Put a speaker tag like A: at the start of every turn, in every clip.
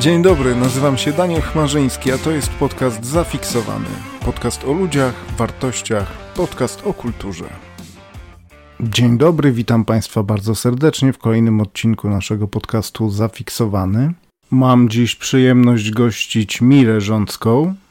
A: Dzień dobry, nazywam się Daniel Chmarzyński, a to jest podcast Zafiksowany. Podcast o ludziach, wartościach, podcast o kulturze. Dzień dobry, witam Państwa bardzo serdecznie w kolejnym odcinku naszego podcastu Zafiksowany. Mam dziś przyjemność gościć Mirę Rzącką, Mm,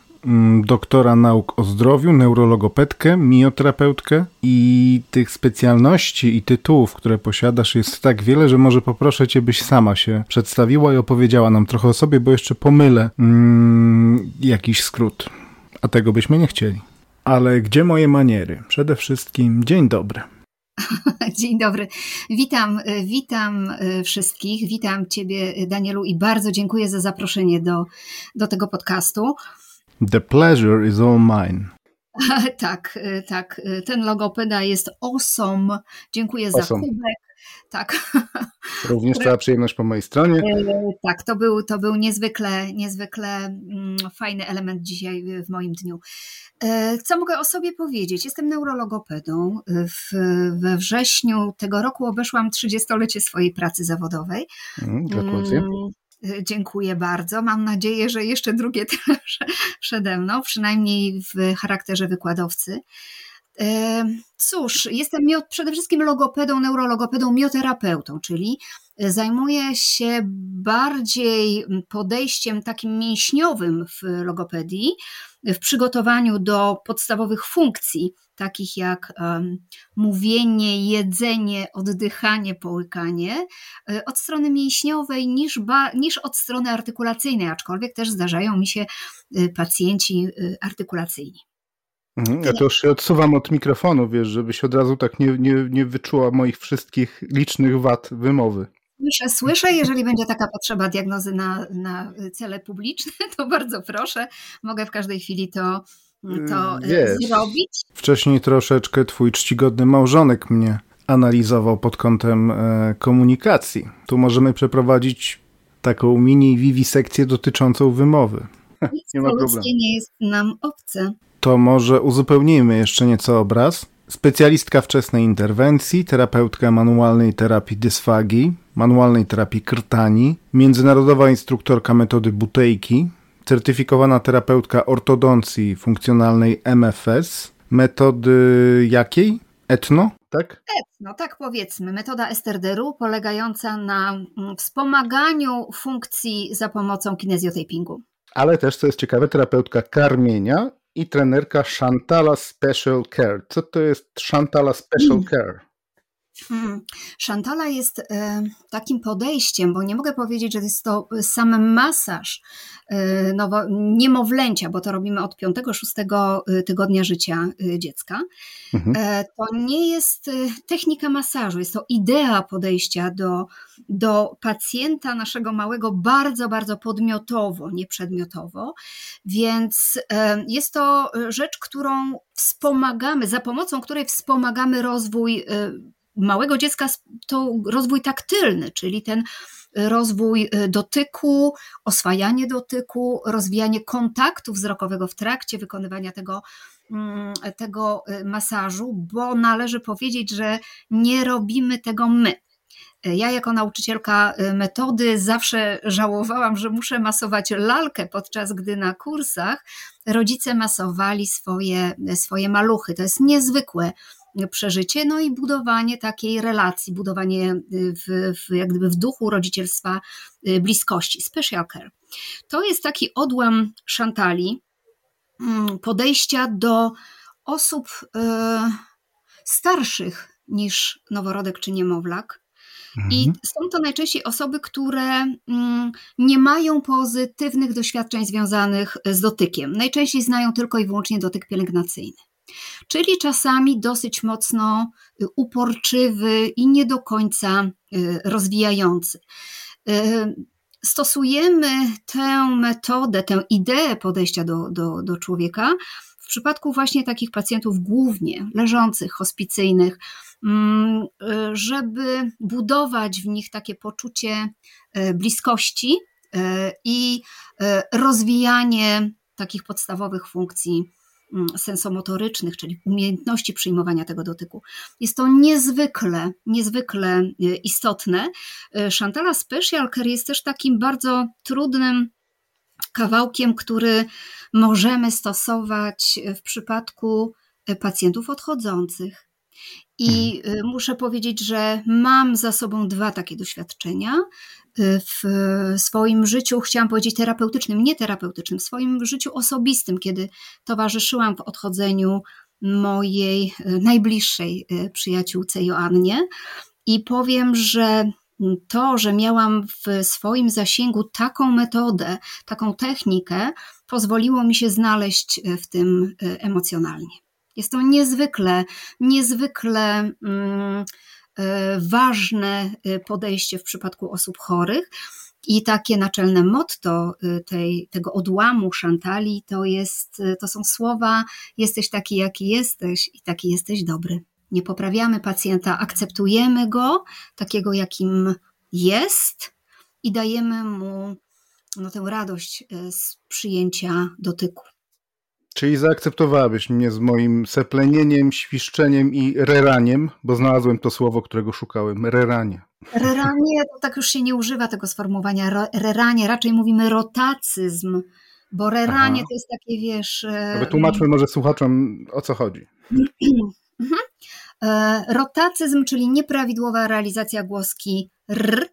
A: doktora nauk o zdrowiu, neurologopedkę, mioterapeutkę i tych specjalności i tytułów, które posiadasz jest tak wiele, że może poproszę cię, byś sama się przedstawiła i opowiedziała nam trochę o sobie, bo jeszcze pomylę mm, jakiś skrót, a tego byśmy nie chcieli. Ale gdzie moje maniery? Przede wszystkim dzień dobry.
B: Dzień dobry. Witam, witam e, wszystkich. Witam Ciebie, Danielu, i bardzo dziękuję za zaproszenie do, do tego podcastu.
A: The pleasure is all mine.
B: tak, y, tak. Y, ten logopeda jest awesome. Dziękuję awesome. za kubek. Tak.
A: Również cała przyjemność po mojej stronie.
B: Y, tak, to był, to był niezwykle, niezwykle mm, fajny element dzisiaj w moim dniu. Co mogę o sobie powiedzieć? Jestem neurologopedą. W, we wrześniu tego roku obeszłam 30-lecie swojej pracy zawodowej.
A: Mm, gratulacje.
B: Dziękuję bardzo. Mam nadzieję, że jeszcze drugie tyle przede mną, przynajmniej w charakterze wykładowcy. Y, cóż, jestem przede wszystkim logopedą, neurologopedą, mioterapeutą, czyli zajmuję się bardziej podejściem takim mięśniowym w logopedii, w przygotowaniu do podstawowych funkcji, takich jak um, mówienie, jedzenie, oddychanie, połykanie, e, od strony mięśniowej niż, ba, niż od strony artykulacyjnej, aczkolwiek też zdarzają mi się e, pacjenci e, artykulacyjni.
A: Mhm, ja to już się odsuwam od mikrofonu, wiesz, żebyś od razu tak nie, nie, nie wyczuła moich wszystkich licznych wad wymowy.
B: Słyszę, słyszę. Jeżeli będzie taka potrzeba diagnozy na, na cele publiczne, to bardzo proszę. Mogę w każdej chwili to, to e, Wiesz, zrobić.
A: Wcześniej troszeczkę twój czcigodny małżonek mnie analizował pod kątem e, komunikacji. Tu możemy przeprowadzić taką mini wiwisekcję dotyczącą wymowy.
B: Nic nie ma problemu. nie jest nam obce.
A: To może uzupełnijmy jeszcze nieco obraz. Specjalistka wczesnej interwencji, terapeutka manualnej terapii dysfagii, manualnej terapii krtani, międzynarodowa instruktorka metody butejki, certyfikowana terapeutka ortodoncji funkcjonalnej MFS, metody jakiej? Etno, tak?
B: Etno, tak powiedzmy. Metoda Esterderu polegająca na mm, wspomaganiu funkcji za pomocą kinezjotapingu.
A: Ale też, co jest ciekawe, terapeutka karmienia i trenerka Shantala Special Care. Co to jest Shantala Special mm. Care?
B: Hmm. Szantala jest e, takim podejściem, bo nie mogę powiedzieć, że jest to sam masaż e, nowo, niemowlęcia, bo to robimy od 5-6 e, tygodnia życia dziecka. Mhm. E, to nie jest technika masażu, jest to idea podejścia do, do pacjenta naszego małego bardzo, bardzo podmiotowo, nie przedmiotowo. Więc jest to rzecz, którą wspomagamy, za pomocą której wspomagamy rozwój małego dziecka to rozwój taktylny, czyli ten rozwój y, dotyku, oswajanie dotyku, rozwijanie kontaktu wzrokowego w trakcie wykonywania tego, mm, tego y, masażu, bo należy powiedzieć, że nie robimy tego my. Ja, jako nauczycielka metody, zawsze żałowałam, że muszę masować lalkę, podczas gdy na kursach rodzice masowali swoje, swoje maluchy. To jest niezwykłe przeżycie, no i budowanie takiej relacji, budowanie y, w, w, jak gdyby w duchu rodzicielstwa y, bliskości, special care. To jest taki odłam szantali, mm, podejścia do osób y, starszych niż noworodek czy niemowlak. I mhm. są to najczęściej osoby, które mm, nie mają pozytywnych doświadczeń związanych z dotykiem. Najczęściej znają tylko i wyłącznie dotyk pielęgnacyjny czyli czasami dosyć mocno y, uporczywy i nie do końca y, rozwijający. Y, stosujemy tę metodę, tę ideę podejścia do, do, do człowieka w przypadku właśnie takich pacjentów głównie leżących, hospicyjnych, mm, żeby budować w nich takie poczucie bliskości i rozwijanie takich podstawowych funkcji sensomotorycznych, czyli umiejętności przyjmowania tego dotyku. Jest to niezwykle, niezwykle y, istotne. Chantala Special Care jest też takim bardzo trudnym kawałkiem, który możemy stosować w przypadku pacjentów odchodzących. I mhm. muszę powiedzieć, że mam za sobą dwa takie doświadczenia w swoim życiu, chciałam powiedzieć terapeutycznym, nie terapeutycznym, w swoim życiu osobistym, kiedy towarzyszyłam w odchodzeniu mojej e, najbliższej e, przyjaciółce Joannie. I powiem, że to, że miałam w swoim zasięgu taką metodę, taką technikę, pozwoliło mi się znaleźć e, w tym emocjonalnie. Jest to niezwykle, niezwykle. Mm, ważne e, podejście w przypadku osób chorych. I takie naczelne motto e, tej, tego odłamu szantali to, jest, to są słowa: Jesteś taki, jaki jesteś, i taki jesteś dobry. Nie poprawiamy pacjenta, akceptujemy go takiego, jakim jest, i dajemy mu no, tę radość z przyjęcia dotyku.
A: Czyli zaakceptowałabyś mnie z moim seplenieniem, świszczeniem i reraniem, bo znalazłem to słowo, którego szukałem. Reranie.
B: Reranie, to tak już się nie używa tego sformułowania. Reranie, raczej mówimy rotacyzm, bo reranie Aha. to jest takie, wiesz...
A: E, wytłumaczmy może słuchaczom, o co chodzi.
B: Mhm. E, rotacyzm, czyli nieprawidłowa realizacja głoski r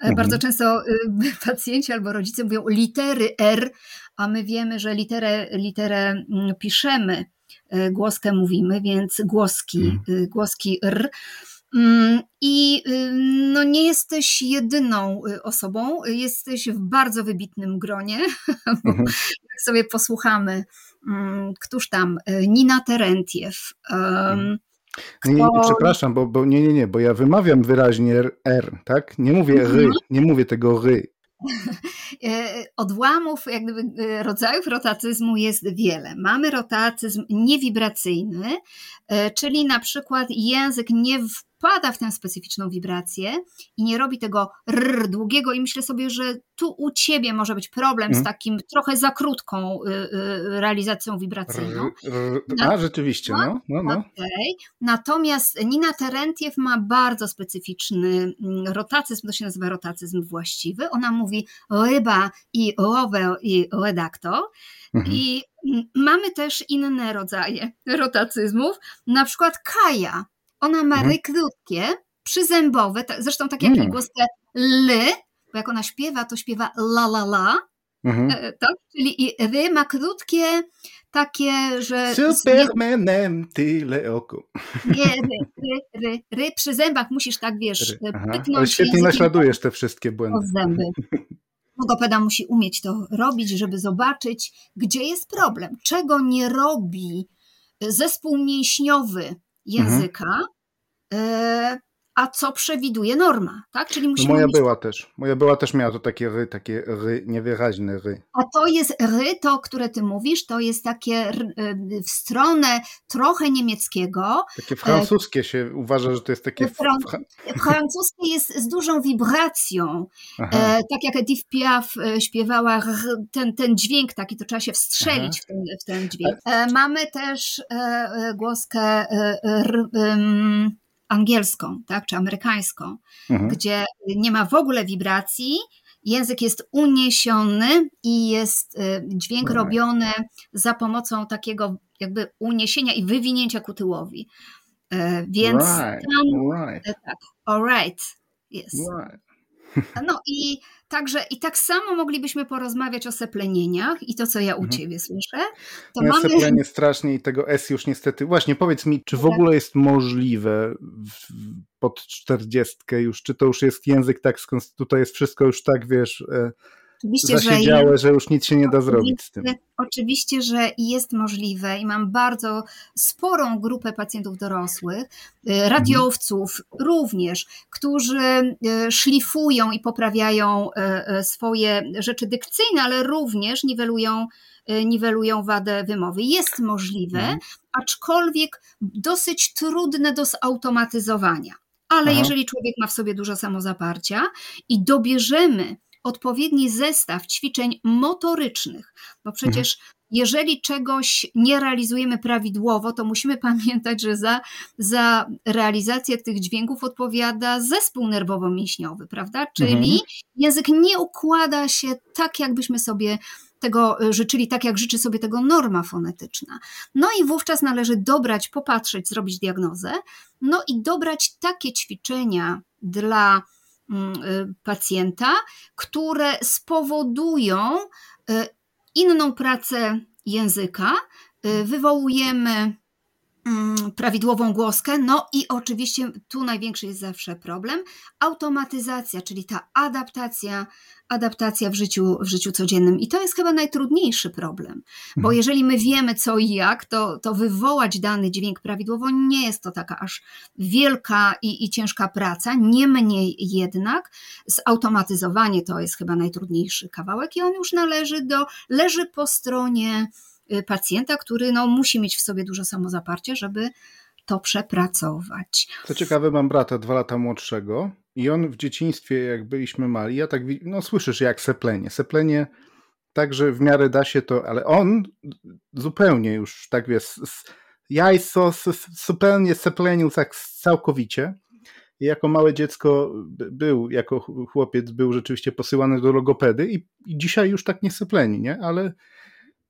B: E, mhm. Bardzo często y, pacjenci albo rodzice mówią litery R, a my wiemy, że literę, literę mm, piszemy, e, głoskę mówimy, więc głoski, mhm. Y, głoski R. Mm, I y, no, nie jesteś jedyną osobą, jesteś w bardzo wybitnym gronie. Mhm. Jak sobie posłuchamy, mm, któż tam, Nina Terentiew, mhm.
A: Nie, nie, nie, przepraszam, bo, bo nie, nie, nie, bo ja wymawiam wyraźnie R, tak? Nie mówię ry, mhm. nie mówię tego ry.
B: E, odłamów, jak gdyby e, rodzajów rotacyzmu jest wiele. Mamy rotacyzm niewibracyjny, e, czyli na przykład język nie wpada w tę specyficzną wibrację i nie robi tego rr długiego i myślę sobie, że tu u ciebie może być problem z mhm. takim trochę za krótką y, y, realizacją wibracyjną.
A: A, rzeczywiście, no. no, no. Okay.
B: Natomiast Nina Terentiew ma bardzo specyficzny mm, rotacyzm, to się nazywa rotacyzm właściwy. Ona mówi ryba i rower i redaktor. Mhm. I mamy też inne rodzaje rotacyzmów, na przykład Kaja. Ona ma mhm. ry krótkie, przyzębowe, zresztą tak jak mm. głoskę l, bo jak ona śpiewa, to śpiewa la la la, mhm. E, tak? Czyli i ry ma krótkie, takie, że...
A: Supermanem tyle oko.
B: Nie, ry, ry, ry, ry przy zębach musisz tak, wiesz, ry.
A: Ale świetnie naśladujesz te wszystkie błędy.
B: Zęby. Logopeda musi umieć to robić, żeby zobaczyć, gdzie jest problem, czego nie robi zespół mięśniowy języka, mhm a co przewiduje norma, tak?
A: Czyli musimy no moja mieć... była też. Moja była też miała to takie ry, takie ry, niewyraźne ry.
B: A to jest ry, to, które ty mówisz, to jest takie y, w stronę trochę niemieckiego.
A: Takie francuskie się uważa, że to jest takie... Fran...
B: Francuskie jest z dużą wibracją. E, tak jak Edith Piaf e, śpiewała ten, ten dźwięk taki, to trzeba się wstrzelić w ten, w ten dźwięk. E, mamy też e, e głoskę e, r, angielską, tak, czy amerykańską, mhm. gdzie nie ma w ogóle wibracji, język jest uniesiony i jest y, dźwięk right. robiony za pomocą takiego jakby uniesienia i wywinięcia ku tyłowi. E, więc right. tam, right. E, tak, all right, yes. Right. No i także i tak samo moglibyśmy porozmawiać o seplenieniach i to, co ja u mhm. ciebie słyszę.
A: To ja mamy... seplenie strasznie i tego S już niestety. Właśnie powiedz mi, czy w ogóle jest możliwe w, pod czterdziestkę już, czy to już jest język tak, tutaj jest wszystko już tak, wiesz, e, Oczywiście, zasiedziałe, że, że już nic się nie da zrobić z tym.
B: Oczywiście, że jest możliwe i mam bardzo sporą grupę pacjentów dorosłych, y, radiowców mhm. również, którzy y, szlifują i poprawiają y, swoje rzeczy dykcyjne, ale również niwelują, niwelują wadę wymowy. Jest możliwe, mhm. aczkolwiek dosyć trudne do zautomatyzowania. Ale Aha. jeżeli człowiek ma w sobie dużo samozaparcia i dobierzemy odpowiedni zestaw ćwiczeń motorycznych, bo przecież mhm. jeżeli czegoś nie realizujemy prawidłowo, to musimy pamiętać, że za, za realizację tych dźwięków odpowiada zespół nerwowo-mięśniowy, prawda? Czyli mhm. język nie układa się tak, jakbyśmy sobie tego y, życzyli tak, jak życzy sobie tego norma fonetyczna. No i wówczas należy dobrać, popatrzeć, zrobić diagnozę, no i dobrać takie ćwiczenia dla pacjenta, które spowodują y, inną pracę języka, wywołujemy mm, prawidłową głoskę, no i oczywiście tu największy jest zawsze problem, automatyzacja, czyli ta adaptacja adaptacja w życiu, w życiu codziennym. I to jest chyba najtrudniejszy problem, bo mhm. jeżeli my wiemy co i jak, to, to wywołać dany dźwięk prawidłowo nie jest to taka aż wielka i, i ciężka praca. Niemniej jednak zautomatyzowanie to jest chyba najtrudniejszy kawałek i on już należy do, leży po stronie pacjenta, który no, musi mieć w sobie dużo samozaparcia, żeby to przepracować.
A: Co ciekawe, mam brata dwa lata młodszego i on w dzieciństwie, jak byliśmy mali, ja tak, no słyszysz jak seplenie. Seplenie także w miarę da się to, ale on zupełnie już tak wiesz, jajco zupełnie seplenił tak całkowicie. I jako małe dziecko był, jako chłopiec był rzeczywiście posyłany do logopedy i, i dzisiaj już tak nie sepleni, nie? Ale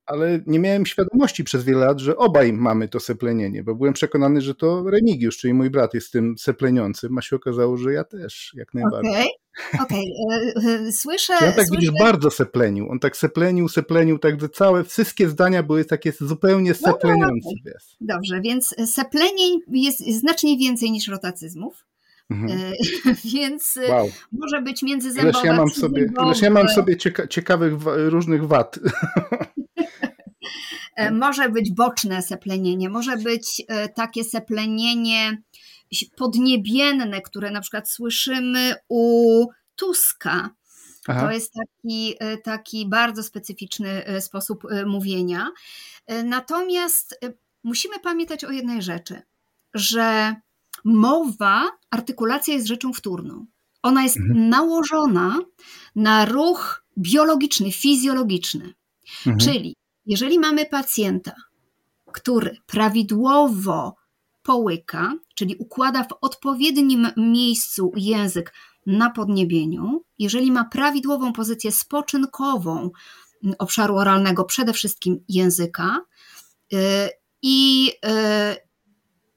A: ale nie miałem świadomości przez wiele lat, że obaj mamy to seplenienie, bo byłem przekonany, że to Remigiusz, czyli mój brat jest tym sepleniącym, a się okazało, że ja też, jak najbardziej.
B: Okej, okay. okay. E, e, słyszę...
A: Ja tak
B: słyszę...
A: widzisz, bardzo seplenił, on tak seplenił, seplenił, tak że całe, wszystkie zdania były takie zupełnie no, sepleniące. No,
B: okay. Dobrze, więc seplenień jest znacznie więcej niż rotacyzmów. Mhm. E, więc wow. może być międzyzębowa.
A: Ileż ja mam sobie, ileż ja mam sobie cieka ciekawych różnych wad.
B: E, może być boczne seplenienie, może być e, takie seplenienie podniebienne, które na przykład słyszymy u Tuska. Aha. To jest taki, e, taki bardzo specyficzny sposób mówienia. Natomiast musimy pamiętać o jednej rzeczy, że mowa, artykulacja jest rzeczą wtórną. Ona jest mhm. nałożona na ruch biologiczny, fizjologiczny. Mhm. Czyli jeżeli mamy pacjenta, który prawidłowo połyka, czyli układa w odpowiednim miejscu język na podniebieniu, jeżeli ma prawidłową pozycję spoczynkową obszaru oralnego, przede wszystkim języka, y, i y,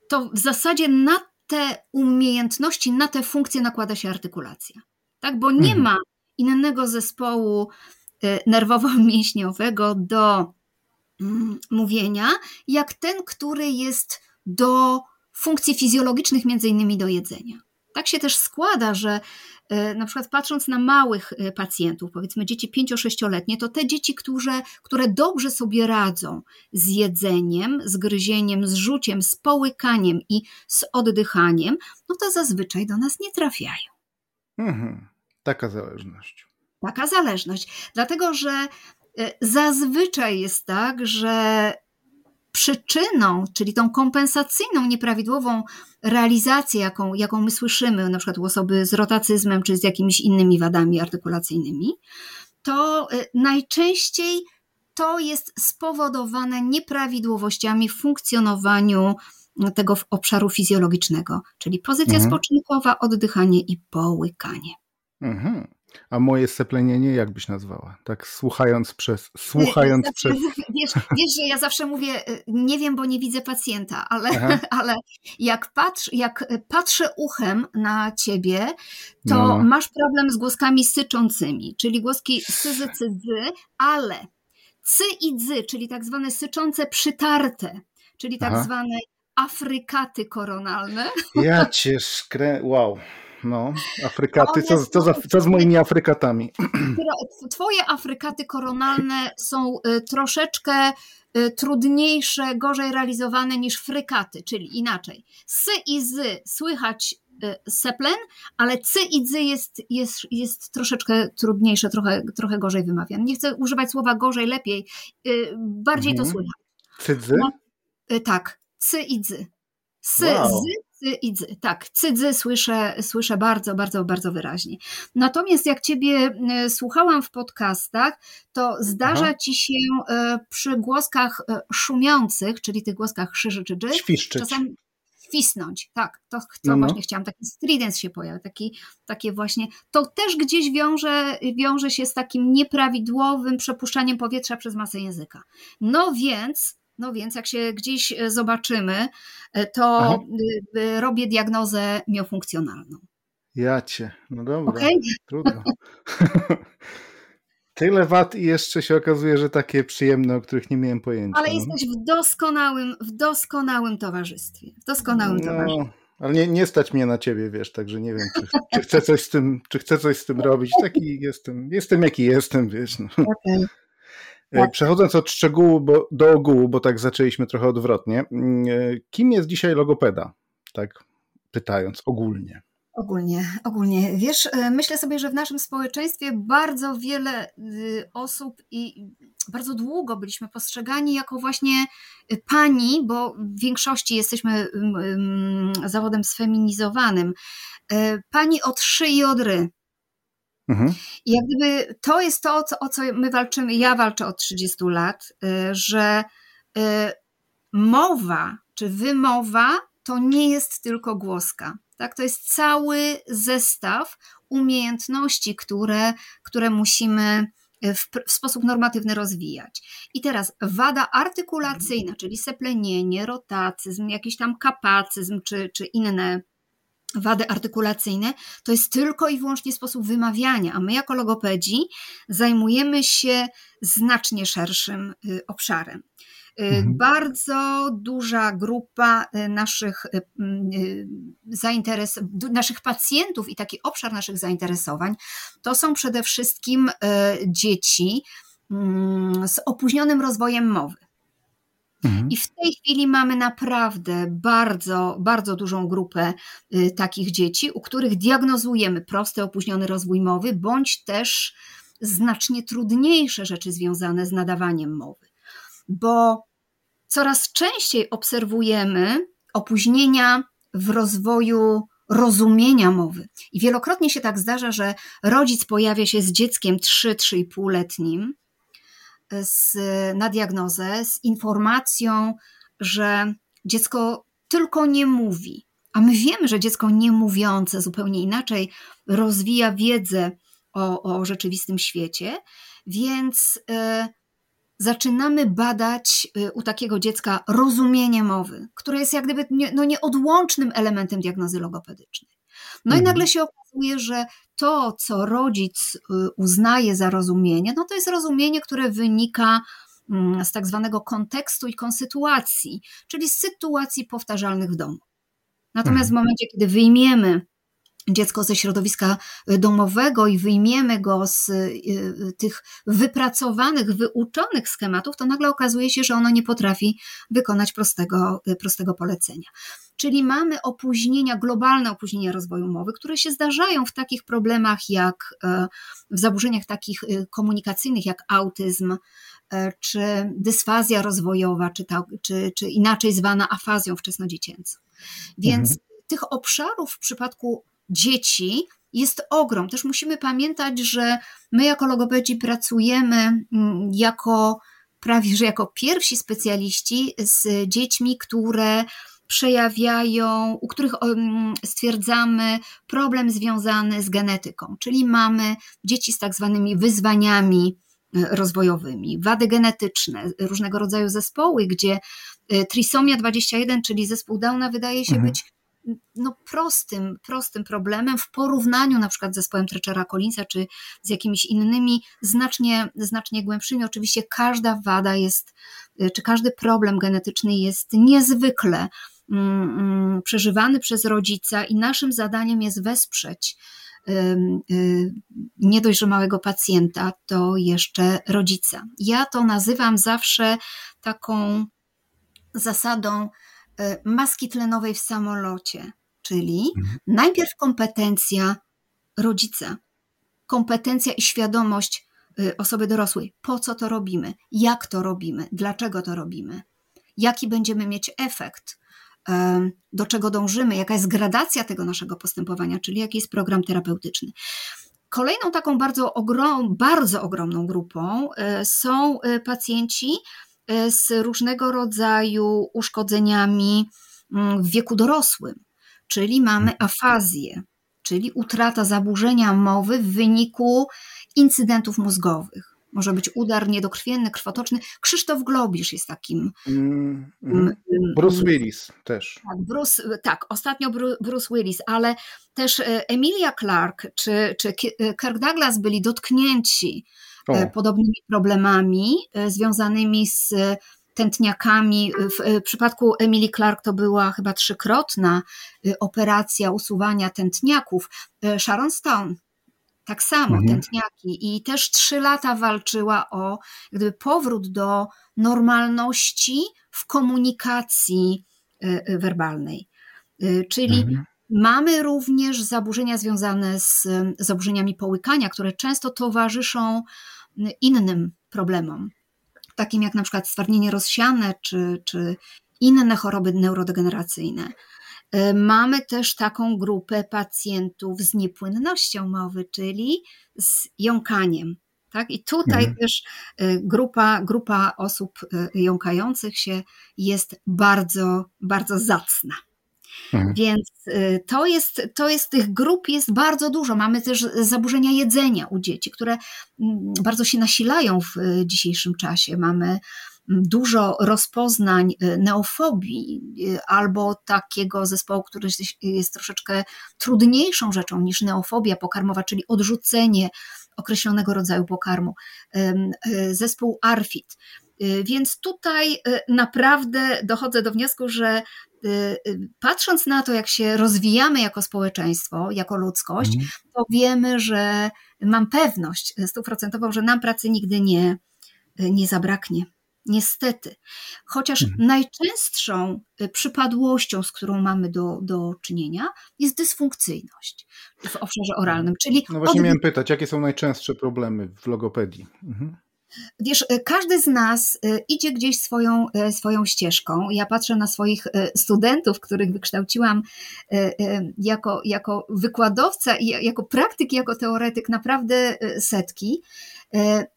B: to w zasadzie na te umiejętności, na te funkcje nakłada się artykulacja. Tak, bo nie mhm. ma innego zespołu nerwowo-mięśniowego do Mm, mówienia, jak ten, który jest do funkcji fizjologicznych, między innymi do jedzenia. Tak się też składa, że e, na przykład patrząc na małych e, pacjentów, powiedzmy dzieci 5-6-letnie, to te dzieci, które, które dobrze sobie radzą z jedzeniem, z gryzieniem, z rzuciem, z połykaniem i z oddychaniem, no to zazwyczaj do nas nie trafiają.
A: Mhm. Taka zależność.
B: Taka zależność. Dlatego, że E, zazwyczaj jest tak, że przyczyną, czyli tą kompensacyjną, nieprawidłową realizację, jaką, jaką my słyszymy, na przykład u osoby z rotacyzmem czy z jakimiś innymi wadami artykulacyjnymi, to e, najczęściej to jest spowodowane nieprawidłowościami w funkcjonowaniu tego obszaru fizjologicznego, czyli pozycja mhm. spoczynkowa, oddychanie i połykanie.
A: Mhm. A moje seplenienie jak byś nazwała? Tak słuchając przez, słuchając przez...
B: Wiesz, wiesz, że ja zawsze mówię, y, nie wiem, bo nie widzę pacjenta, ale, ale jak, patrz, jak patrzę uchem na ciebie, to no. masz problem z głoskami syczącymi, czyli głoski syzy, cydzy, ale cy i dzy, czyli tak zwane syczące przytarte, czyli tak Aha. zwane afrykaty koronalne.
A: Ja cię skrę... Wow. No, Afrykaty, co, co, za, co z moimi Afrykatami?
B: Twoje Afrykaty koronalne są y, troszeczkę y, trudniejsze, gorzej realizowane niż frykaty, czyli inaczej. Sy i zy słychać y, seplen, ale cy i dzy jest, jest, jest troszeczkę trudniejsze, trochę, trochę gorzej wymawiam. Nie chcę używać słowa gorzej, lepiej, bardziej mhm. to słychać.
A: Cydzy? No,
B: tak, cy i dzy. Sy, wow. zy, cy i dzy. Tak, cydzy słyszę, słyszę bardzo, bardzo, bardzo wyraźnie. Natomiast jak ciebie e, słuchałam w podcastach, to zdarza Aha. ci się e, przy głoskach e, szumiących, czyli tych głoskach szyży czy dży,
A: Świszczyć. czasami
B: świsnąć, tak, to, to no, no. właśnie chciałam, taki stridens się pojawia, taki, takie właśnie, to też gdzieś wiąże, wiąże się z takim nieprawidłowym przepuszczaniem powietrza przez masę języka. No więc no więc jak się gdzieś e, zobaczymy, e, to Aha. E, robię diagnozę miofunkcjonalną.
A: Ja cię, no dobra, okay? trudno. Tyle wad i jeszcze się okazuje, że takie przyjemne, o których nie miałem pojęcia.
B: Ale no. jesteś w doskonałym, w doskonałym towarzystwie. W doskonałym no, towarzystwie.
A: Ale nie, nie stać mnie na ciebie, wiesz, także nie wiem, czy, czy, chcę coś z tym, czy chcę coś z tym robić. Taki jestem, jestem jaki jestem, wiesz. No. Okay. Tak. Przechodząc od szczegółu bo, do ogółu, bo tak zaczęliśmy trochę odwrotnie. Mm, e, kim jest dzisiaj logopeda? Tak pytając ogólnie.
B: Ogólnie, ogólnie. Wiesz, e, myślę sobie, że w naszym społeczeństwie bardzo wiele y, osób i bardzo długo byliśmy postrzegani jako właśnie y, pani, bo w większości jesteśmy zawodem sfeminizowanym. E, pani od szyi i od ry. Mhm. I jak gdyby to jest to, o co my walczymy, ja walczę od 30 lat, y, że mowa czy wymowa to nie jest tylko głoska. Tak? To jest cały zestaw umiejętności, które, które musimy w, w, sposób normatywny rozwijać. I teraz wada artykulacyjna, czyli seplenienie, rotacyzm, jakiś tam kapacyzm czy, czy inne wady artykulacyjne, to jest tylko i wyłącznie sposób wymawiania, a my jako logopedzi zajmujemy się znacznie szerszym y, obszarem. Y, mhm. Bardzo duża grupa y, naszych y, zainteres naszych pacjentów i taki obszar naszych zainteresowań to są przede wszystkim dzieci mm, z opóźnionym rozwojem mowy. Mhm. I w tej chwili mamy naprawdę bardzo, bardzo dużą grupę takich dzieci, u których diagnozujemy prosty opóźniony rozwój mowy, bądź też znacznie trudniejsze rzeczy związane z nadawaniem mowy. Bo coraz częściej obserwujemy opóźnienia w rozwoju rozumienia mowy. I wielokrotnie się tak zdarza, że rodzic pojawia się z dzieckiem 3-3,5-letnim z, na diagnozę z informacją, że dziecko tylko nie mówi. A my wiemy, że dziecko niemówiące zupełnie inaczej rozwija wiedzę o, o rzeczywistym świecie, więc y, zaczynamy badać y, u takiego dziecka rozumienie mowy, które jest jak gdyby nie, no nieodłącznym elementem diagnozy logopedycznej. No mhm. i nagle się okazuje, że to, co rodzic y, uznaje za rozumienie, no to jest rozumienie, które wynika mm, z tak zwanego kontekstu i konsytuacji, czyli z sytuacji powtarzalnych w domu. Natomiast w mhm. momencie, kiedy wyjmiemy dziecko ze środowiska y, domowego i wyjmiemy go z y, y, tych wypracowanych, wyuczonych schematów, to nagle okazuje się, że ono nie potrafi wykonać prostego, prostego polecenia. Czyli mamy opóźnienia, globalne opóźnienia rozwoju mowy, które się zdarzają w takich problemach jak w zaburzeniach takich komunikacyjnych jak autyzm, czy dysfazja rozwojowa, czy, ta, czy, czy inaczej zwana afazją wczesnodziecięcą. Więc mhm. tych obszarów w przypadku dzieci jest ogrom. Też musimy pamiętać, że my jako logopedzi pracujemy mm, jako prawie że jako pierwsi specjaliści z dziećmi, które przejawiają, u których mm, stwierdzamy problem związany z genetyką, czyli mamy dzieci z tak zwanymi wyzwaniami e, rozwojowymi, wady genetyczne, różnego rodzaju zespoły, gdzie e, trisomia 21, czyli zespół Downa wydaje się mhm. być no prostym, prostym problemem w porównaniu na przykład z zespołem Trechera Collinsa czy z jakimiś innymi znacznie, znacznie głębszymi. Oczywiście każda wada jest, czy każdy problem genetyczny jest niezwykle mm, mm, przeżywany przez rodzica i naszym zadaniem jest wesprzeć y, nie dość, że małego pacjenta, to jeszcze rodzica. Ja to nazywam zawsze taką zasadą maski tlenowej w samolocie, czyli mhm. najpierw kompetencja rodzica, kompetencja i świadomość e, osoby dorosłej, po co to robimy, jak to robimy, dlaczego to robimy, jaki będziemy mieć efekt, do czego dążymy, jaka jest gradacja tego naszego postępowania, czyli jaki jest program terapeutyczny. Kolejną taką bardzo, ogrom, bardzo ogromną grupą e, są e, pacjenci e, z różnego rodzaju uszkodzeniami mm, w wieku dorosłym, czyli mamy mhm. afazję, czyli utrata zaburzenia mowy w wyniku incydentów mózgowych. Może być udar niedokrwienny, krwotoczny. Krzysztof Globisz jest takim. Mm,
A: mm, Bruce Willis też.
B: Tak, Bruce, tak, ostatnio Bruce Willis, ale też e, Emilia Clarke czy, czy e, Kirk Douglas byli dotknięci o. E, podobnymi problemami związanymi z tętniakami. W przypadku Emily Clark to była chyba trzykrotna operacja usuwania tętniaków. Sharon Stone tak samo, mhm. tętniaki. I też trzy lata walczyła o gdyby powrót do normalności w komunikacji werbalnej. Czyli mhm. mamy również zaburzenia związane z zaburzeniami połykania, które często towarzyszą innym problemom, takim jak na przykład stwardnienie rozsiane czy, czy inne choroby neurodegeneracyjne. E, mamy też taką grupę pacjentów z niepłynnością mowy, czyli z jąkaniem. Tak? I tutaj mhm. też e, grupa, grupa osób e, jąkających się jest bardzo, bardzo zacna. Mhm. Więc to jest, to jest tych grup jest bardzo dużo. Mamy też zaburzenia jedzenia u dzieci, które mm, bardzo się nasilają w dzisiejszym czasie. Mamy dużo rozpoznań y, neofobii y, albo takiego zespołu, który jest troszeczkę trudniejszą rzeczą niż neofobia pokarmowa, czyli odrzucenie określonego rodzaju pokarmu. Y, zespół ARFID. Więc tutaj naprawdę dochodzę do wniosku, że patrząc na to, jak się rozwijamy jako społeczeństwo, jako ludzkość, mm. to wiemy, że mam pewność stuprocentową, że nam pracy nigdy nie, nie zabraknie. Niestety. Chociaż mhm. najczęstszą y, przypadłością, z którą mamy do, do czynienia, jest dysfunkcyjność w obszarze oralnym. Czyli
A: no właśnie od... miałem pytać, jakie są najczęstsze problemy w logopedii? Mhm.
B: Wiesz, y, każdy z nas y, idzie gdzieś swoją, swoją ścieżką. Ja patrzę na swoich studentów, których wykształciłam jako, jako wykładowca i jako praktyk, jako teoretyk, naprawdę setki.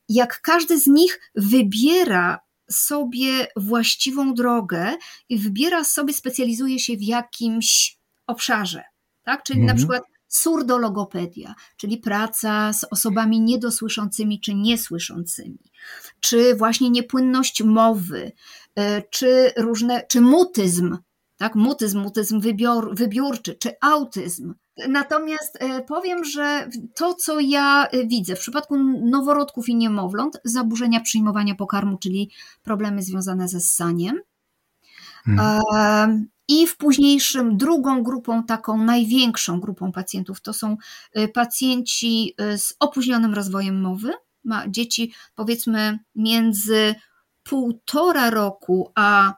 B: Jak każdy z nich wybiera sobie właściwą drogę i wybiera sobie, specjalizuje się w jakimś obszarze. Tak? Czyli mhm. na przykład surdologopedia, czyli praca z osobami niedosłyszącymi czy niesłyszącymi, czy właśnie niepłynność mowy, e, czy różne, czy mutyzm, tak? Mutyzm, mutyzm wybior, wybiórczy, czy autyzm. Natomiast e, powiem, że to, co ja e, widzę w przypadku noworodków i niemowląt, zaburzenia przyjmowania pokarmu, czyli problemy związane ze ssaniem. Hmm. I w późniejszym, drugą grupą, taką największą grupą pacjentów, to są e, pacjenci z opóźnionym rozwojem mowy. Ma dzieci powiedzmy między półtora roku a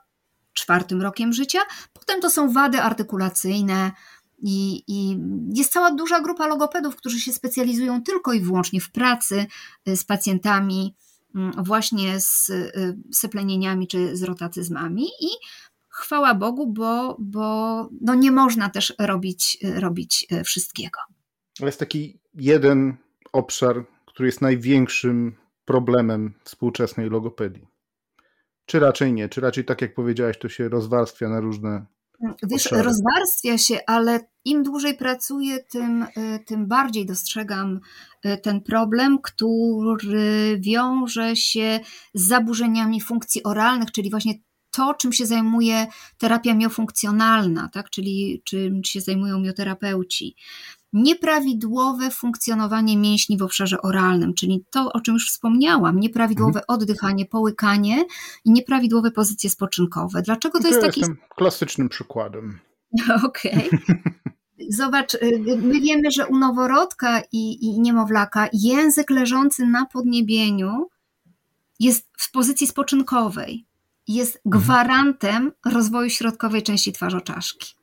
B: czwartym rokiem życia. Potem to są wady artykulacyjne, i, I, jest cała duża grupa logopedów, którzy się specjalizują tylko i wyłącznie w pracy y, z pacjentami, mm, właśnie z y, seplenieniami czy z rotacyzmami. I chwała Bogu, bo, bo no nie można też robić, robić wszystkiego.
A: Ale jest taki jeden obszar, który jest największym problemem współczesnej logopedii. Czy raczej nie? Czy raczej tak jak powiedziałaś, to się rozwarstwia na różne
B: Wiesz, rozwarstwia się, ale im dłużej pracuję, tym, y, tym bardziej dostrzegam y, ten problem, który wiąże się z zaburzeniami funkcji oralnych, czyli właśnie to, czym się zajmuje terapia miofunkcjonalna, tak? czyli czym się zajmują mioterapeuci nieprawidłowe funkcjonowanie mięśni w obszarze oralnym, czyli to, o czym już wspomniałam, nieprawidłowe mhm. oddychanie, połykanie i nieprawidłowe pozycje spoczynkowe. Dlaczego to, to jest taki.
A: Jestem klasycznym przykładem.
B: Okej. Okay. Zobacz, y, my wiemy, że u noworodka i, i niemowlaka język leżący na podniebieniu jest w pozycji spoczynkowej. Jest mhm. gwarantem rozwoju środkowej części twarzoczaszki.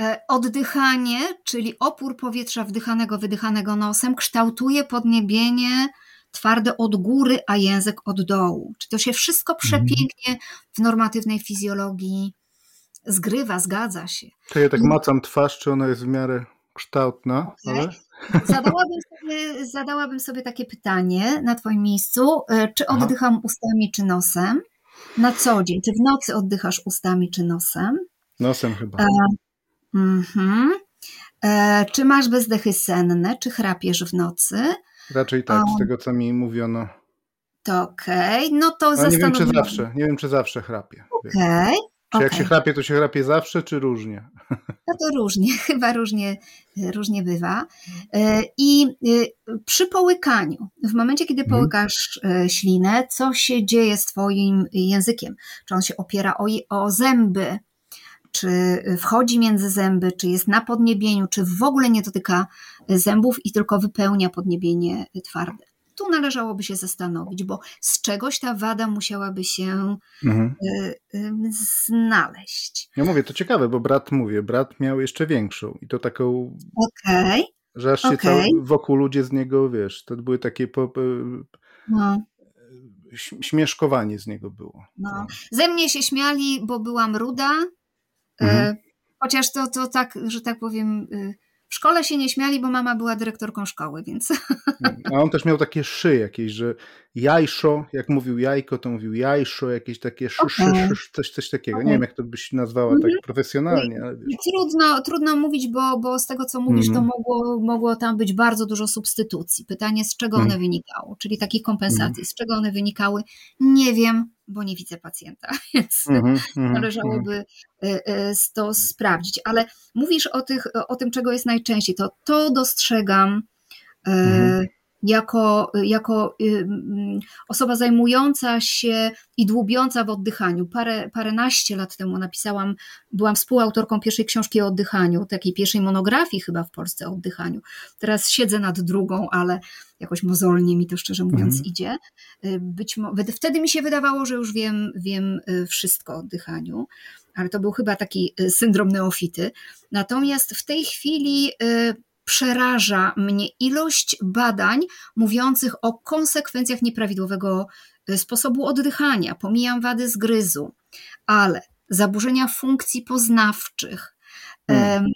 B: E, oddychanie, czyli opór powietrza wdychanego, wydychanego nosem, kształtuje podniebienie twarde od góry, a język od dołu. Czy to się wszystko mhm. przepięknie w normatywnej fizjologii zgrywa, zgadza się.
A: To ja tak macam twarz, czy ona jest w miarę kształtna, okay. ale...
B: Zadałabym sobie, zadałabym sobie takie pytanie na Twoim miejscu. E, czy oddycham Aha. ustami, czy nosem? Na co dzień. Czy w nocy oddychasz ustami, czy nosem?
A: Nosem chyba. E,
B: mhm. e, czy masz bezdechy senne, czy chrapiesz w nocy?
A: Raczej tak, z tego co mi mówiono.
B: To okej, okay. no to
A: Ale nie wiem, czy zawsze, nie wiem, czy zawsze chrapię.
B: Okej. Okay.
A: Czy okay. jak się chrapie, to się chrapie zawsze, czy różnie?
B: No to różnie, chyba różnie, różnie bywa. E, I e, przy połykaniu, w momencie, kiedy mhm. połykasz hmm. ślinę, co się dzieje z Twoim językiem? Czy on się opiera o, o zęby? Czy wchodzi między zęby, czy jest na podniebieniu, czy w ogóle nie dotyka zębów i tylko wypełnia podniebienie twarde? Tu należałoby się zastanowić, bo z czegoś ta wada musiałaby się mhm. y, y, znaleźć.
A: Ja mówię, to ciekawe, bo brat, mówię, brat miał jeszcze większą i to taką...
B: Okej. Okay.
A: Że aż się okay. cały, wokół ludzie z niego, wiesz, to były takie... Po, no. Śmieszkowanie z niego było.
B: No. Ze mnie się śmiali, bo byłam ruda, mhm. y, chociaż to, to tak, że tak powiem y, w szkole się nie śmiali, bo mama była dyrektorką szkoły, więc.
A: A on też miał takie szy jakieś, że jajszo, jak mówił jajko, to mówił jajszo, jakieś takie szy, okay. szy, szy, coś, coś takiego. Okay. Nie wiem, jak to byś nazwała tak mhm. profesjonalnie. Ale wiesz.
B: Trudno, trudno mówić, bo, bo z tego, co mówisz, to mhm. mogło, mogło tam być bardzo dużo substytucji. Pytanie, z czego one mhm. wynikały, czyli takich kompensacji, z czego one wynikały, nie wiem, bo nie widzę pacjenta, więc mm -hmm, należałoby mm. to sprawdzić. Ale mówisz o, tych, o tym, czego jest najczęściej, to to dostrzegam. Mm jako, jako y, osoba zajmująca się i dłubiąca w oddychaniu. Parę, paręnaście lat temu napisałam, byłam współautorką pierwszej książki o oddychaniu, takiej pierwszej monografii chyba w Polsce o oddychaniu. Teraz siedzę nad drugą, ale jakoś mozolnie mi to szczerze mówiąc mhm. idzie. Y, być wtedy mi się wydawało, że już wiem, wiem y, wszystko o oddychaniu, ale to był chyba taki syndrom neofity. Natomiast w tej chwili przeraża mnie ilość badań mówiących o konsekwencjach nieprawidłowego e, sposobu oddychania. Pomijam wady zgryzu, ale zaburzenia funkcji poznawczych. Hmm.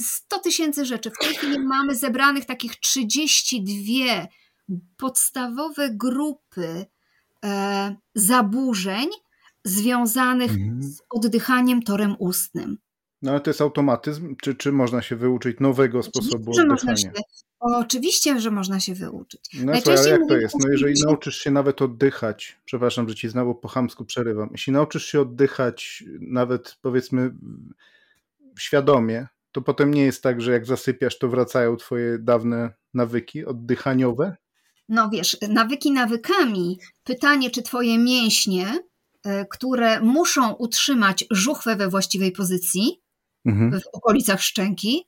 B: 100 e, tysięcy rzeczy. W tej chwili mamy zebranych takich 32 podstawowe grupy e, zaburzeń związanych hmm. z oddychaniem torem ustnym.
A: No ale to jest automatyzm, czy, czy można się wyuczyć nowego sposobu
B: Oczywiście,
A: oddychania?
B: Oczywiście, że można się wyuczyć.
A: No słuchaj, ale jak to jest? No jeżeli nauczysz się nawet oddychać, przepraszam, że ci znowu po chamsku przerywam, jeśli nauczysz się oddychać nawet powiedzmy świadomie, to potem nie jest tak, że jak zasypiasz, to wracają twoje dawne nawyki oddychaniowe?
B: No wiesz, nawyki nawykami. Pytanie, czy twoje mięśnie, e, które muszą utrzymać żuchwę we właściwej pozycji, mhm. w okolicach szczęki.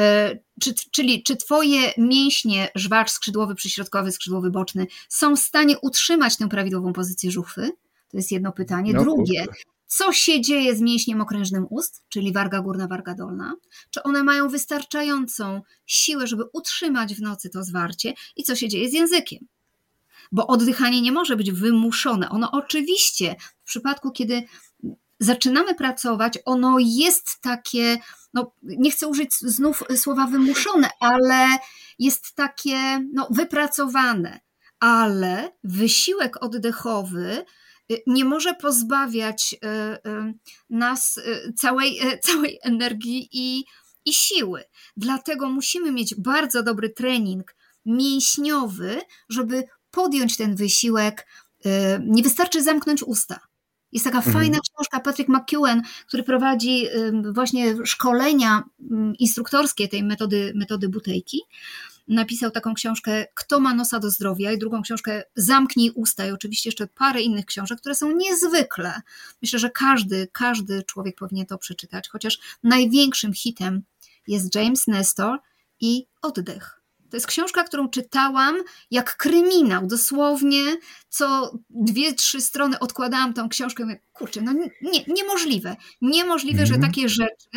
B: E, czy, czyli czy twoje mięśnie, żwacz skrzydłowy, przyśrodkowy, skrzydłowy boczny są w stanie utrzymać tę prawidłową pozycję żuchwy? To jest jedno pytanie. No, Drugie, co się dzieje z mięśniem okrężnym ust, czyli warga górna, warga dolna? Czy one mają wystarczającą siłę, żeby utrzymać w nocy to zwarcie? I co się dzieje z językiem? Bo oddychanie nie może być wymuszone. Ono oczywiście w przypadku, kiedy zaczynamy pracować, ono jest takie, no nie chcę użyć znów słowa wymuszone, ale jest takie no, wypracowane, ale wysiłek oddechowy y, nie może pozbawiać y, y, nas całej, całej energii i, i siły. Dlatego musimy mieć bardzo dobry trening mięśniowy, żeby podjąć ten wysiłek. Nie wystarczy zamknąć usta. Jest taka mhm. fajna książka Patrick McEwen, który prowadzi właśnie szkolenia instruktorskie tej metody, metody butejki. Napisał taką książkę Kto ma nosa do zdrowia i drugą książkę Zamknij usta i oczywiście jeszcze parę innych książek, które są niezwykle. Myślę, że każdy, każdy człowiek powinien to przeczytać, chociaż największym hitem jest James Nestor i Oddech. To jest książka, którą czytałam jak kryminał, dosłownie co dwie, trzy strony odkładałam tą książkę i mówię, kurczę, no nie, niemożliwe, niemożliwe, że mhm. takie rzeczy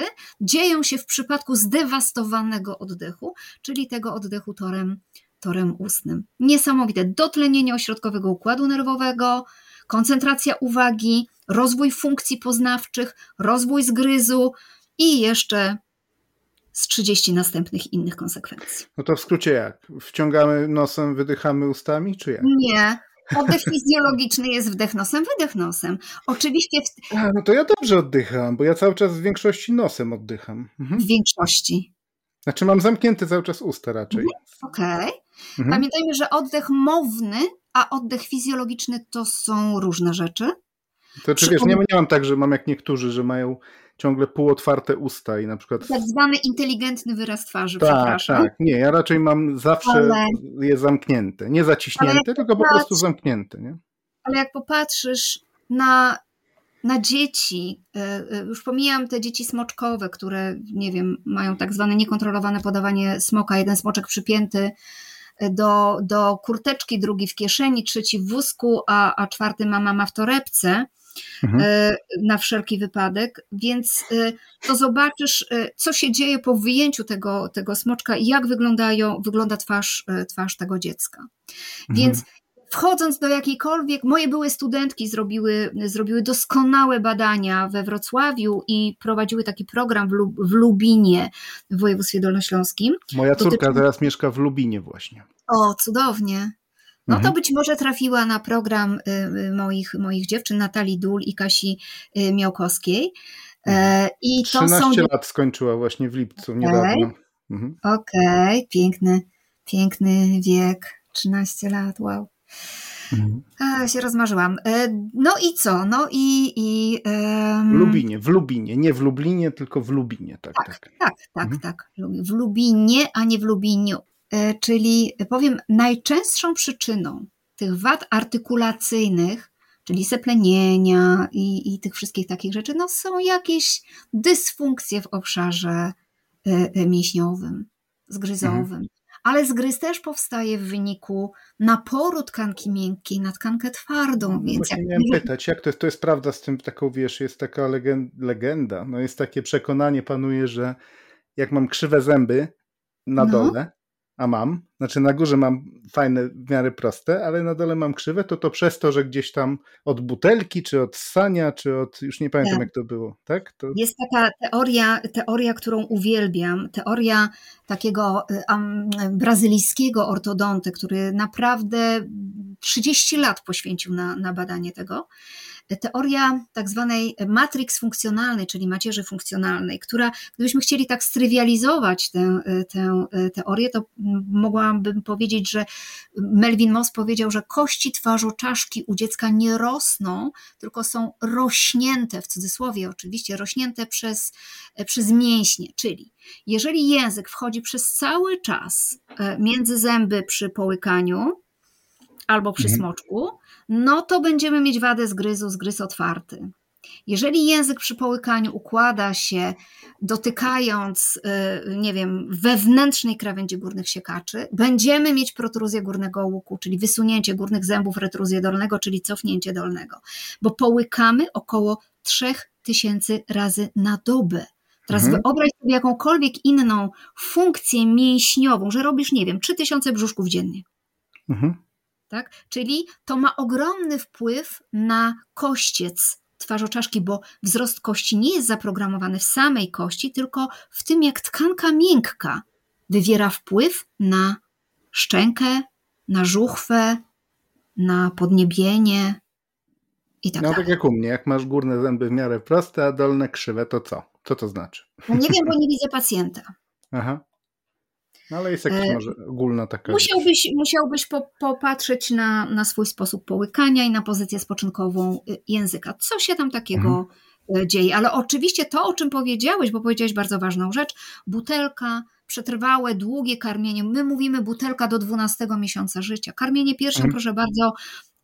B: dzieją się w przypadku zdewastowanego oddechu, czyli tego oddechu torem, torem ustnym. Niesamowite, dotlenienie ośrodkowego układu nerwowego, koncentracja uwagi, rozwój funkcji poznawczych, rozwój zgryzu i jeszcze z 30 następnych innych konsekwencji.
A: No to w skrócie jak? Wciągamy nosem, wydychamy ustami, czy jak?
B: Nie. Oddech fizjologiczny jest wdech nosem, wydech nosem. Oczywiście.
A: W... A, no to ja dobrze oddycham, bo ja cały czas w większości nosem oddycham.
B: Mhm. W większości.
A: Znaczy mam zamknięte cały czas usta raczej.
B: Mhm. Okej. Okay. Mhm. Pamiętajmy, że oddech mowny, a oddech fizjologiczny to są różne rzeczy.
A: To czy wiesz, nie, nie mam tak, że mam jak niektórzy, że mają ciągle półotwarte usta i na przykład...
B: Tak zwany inteligentny wyraz twarzy,
A: tak,
B: przepraszam.
A: Tak, nie, ja raczej mam zawsze ale... je zamknięte. Nie zaciśnięte, tylko po prostu zamknięte, nie?
B: Ale jak popatrzysz na, na dzieci, e, e, już pomijam te dzieci smoczkowe, które, nie wiem, mają tak zwane niekontrolowane podawanie smoka, jeden smoczek przypięty e, do, do kurteczki, drugi w kieszeni, trzeci w wózku, a, a czwarty mama ma w torebce, mhm. E, na wszelki wypadek, więc e, to zobaczysz, e, co się dzieje po wyjęciu tego, tego smoczka i jak wyglądają, wygląda twarz, twarz tego dziecka. Mhm. Więc wchodząc do jakiejkolwiek, moje były studentki zrobiły, zrobiły doskonałe badania we Wrocławiu i prowadziły taki program w, Lub, w Lubinie w województwie dolnośląskim.
A: Moja córka Dotyczy... teraz mieszka w Lubinie właśnie.
B: O, cudownie no to mhm. być może trafiła na program y, y, moich, moich dziewczyn, Natalii Dul i Kasi y, Miałkowskiej. E,
A: mhm. I to 13 są... lat skończyła właśnie w lipcu, okay. niedawno.
B: Mhm. Okej, okay. piękny, piękny wiek, 13 lat, wow. Mhm. A, się rozmarzyłam. E, no i co? No i. i
A: um... Lubinie, w Lubinie, nie w Lublinie, tylko w Lubinie, tak,
B: tak. Tak, tak, tak. Mhm. tak. W Lubinie, a nie w Lubiniu. E, czyli powiem, najczęstszą przyczyną tych wad artykulacyjnych, czyli seplenienia i, i tych wszystkich takich rzeczy, no są jakieś dysfunkcje w obszarze e, e, mięśniowym, zgryzowym. Mhm. Ale zgryz też powstaje w wyniku naporu tkanki miękkiej na tkankę twardą. No, więc
A: jak... miałem pytać, jak to jest, to jest prawda z tym taką, wiesz, jest taka legenda, no jest takie przekonanie panuje, że jak mam krzywe zęby na no. dole, a mam, znaczy na górze mam fajne, w miarę proste, ale na dole mam krzywe, to to przez to, że gdzieś tam od butelki, czy od sania, czy od, już nie pamiętam tak. jak to było, tak? To...
B: Jest taka teoria, teoria, którą uwielbiam, teoria takiego um, brazylijskiego ortodonty, który naprawdę 30 lat poświęcił na, na badanie tego teoria tak zwanej matrix funkcjonalnej, czyli macierzy funkcjonalnej, która, gdybyśmy chcieli tak strywializować tę, tę teorię, to mogłabym powiedzieć, że Melvin Moss powiedział, że kości twarzu czaszki u dziecka nie rosną, tylko są rośnięte, w cudzysłowie oczywiście, rośnięte przez, przez mięśnie, czyli jeżeli język wchodzi przez cały czas e, między zęby przy połykaniu, albo przy mhm. smoczku, no to będziemy mieć wadę zgryzu, zgryz otwarty. Jeżeli język przy połykaniu układa się, dotykając, y, nie wiem, wewnętrznej krawędzi górnych siekaczy, będziemy mieć protruzję górnego łuku, czyli wysunięcie górnych zębów, retruzję dolnego, czyli cofnięcie dolnego, bo połykamy około 3000 razy na dobę. Teraz mhm. wyobraź sobie jakąkolwiek inną funkcję mięśniową, że robisz, nie wiem, 3000 brzuszków dziennie. Mhm tak? Czyli to ma ogromny wpływ na kościec twarzoczaszki, bo wzrost kości nie jest zaprogramowany w samej kości, tylko w tym, jak tkanka miękka wywiera wpływ na szczękę, na żuchwę, na podniebienie i tak
A: No
B: tak
A: jak u mnie, jak masz górne zęby w miarę proste, a dolne krzywe, to co? Co to znaczy?
B: No nie wiem, bo nie widzę pacjenta.
A: Aha. No ale jest jakaś e, może ogólna taka.
B: Musiałbyś, musiałbyś po, popatrzeć na, na swój sposób połykania i na pozycję spoczynkową y, języka. Co się tam takiego mhm. Y, dzieje? Ale oczywiście to, o czym powiedziałeś, bo powiedziałeś bardzo ważną rzecz, butelka, przetrwałe, długie karmienie. My mówimy butelka do 12 miesiąca życia. Karmienie pierwsze, mhm. proszę bardzo,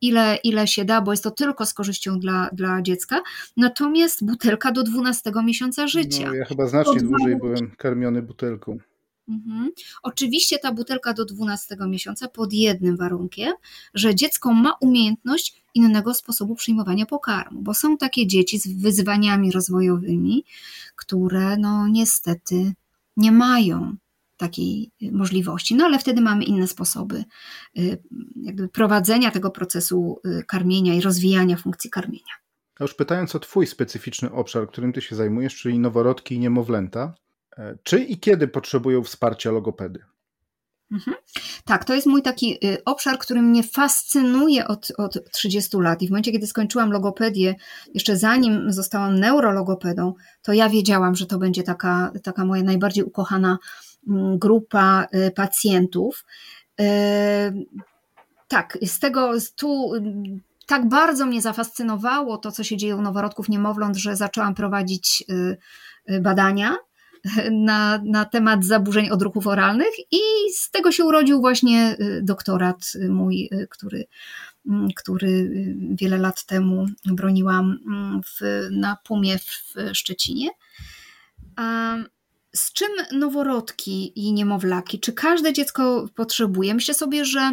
B: ile, ile się da, bo jest to tylko z korzyścią dla, dla dziecka. Natomiast butelka do 12 miesiąca życia. No,
A: ja chyba znacznie dłużej byłem karmiony butelką.
B: Mhm. Oczywiście ta butelka do 12 miesiąca pod jednym warunkiem, że dziecko ma umiejętność innego sposobu przyjmowania pokarmu, bo są takie dzieci z wyzwaniami rozwojowymi, które no niestety nie mają takiej możliwości. No ale wtedy mamy inne sposoby y, jakby prowadzenia tego procesu y, karmienia i rozwijania funkcji karmienia.
A: A już pytając o Twój specyficzny obszar, którym Ty się zajmujesz, czyli noworodki i niemowlęta, czy i kiedy potrzebują wsparcia logopedy?
B: Mhm. Tak, to jest mój taki y, obszar, który mnie fascynuje od, od 30 lat. I w momencie, kiedy skończyłam logopedię, jeszcze zanim zostałam neurologopedą, to ja wiedziałam, że to będzie taka, taka moja najbardziej ukochana mm, grupa y, pacjentów. Y, tak, z tego tu tak bardzo mnie zafascynowało to, co się dzieje u noworodków niemowląt, że zaczęłam prowadzić badania na, na temat zaburzeń odruchów oralnych i z tego się urodził właśnie y, doktorat mój, y, który, mm, który y, wiele lat temu broniłam mm, w, na Pumie w Szczecinie. Z czym noworodki i niemowlaki? Czy każde dziecko potrzebuje? Myślę sobie, że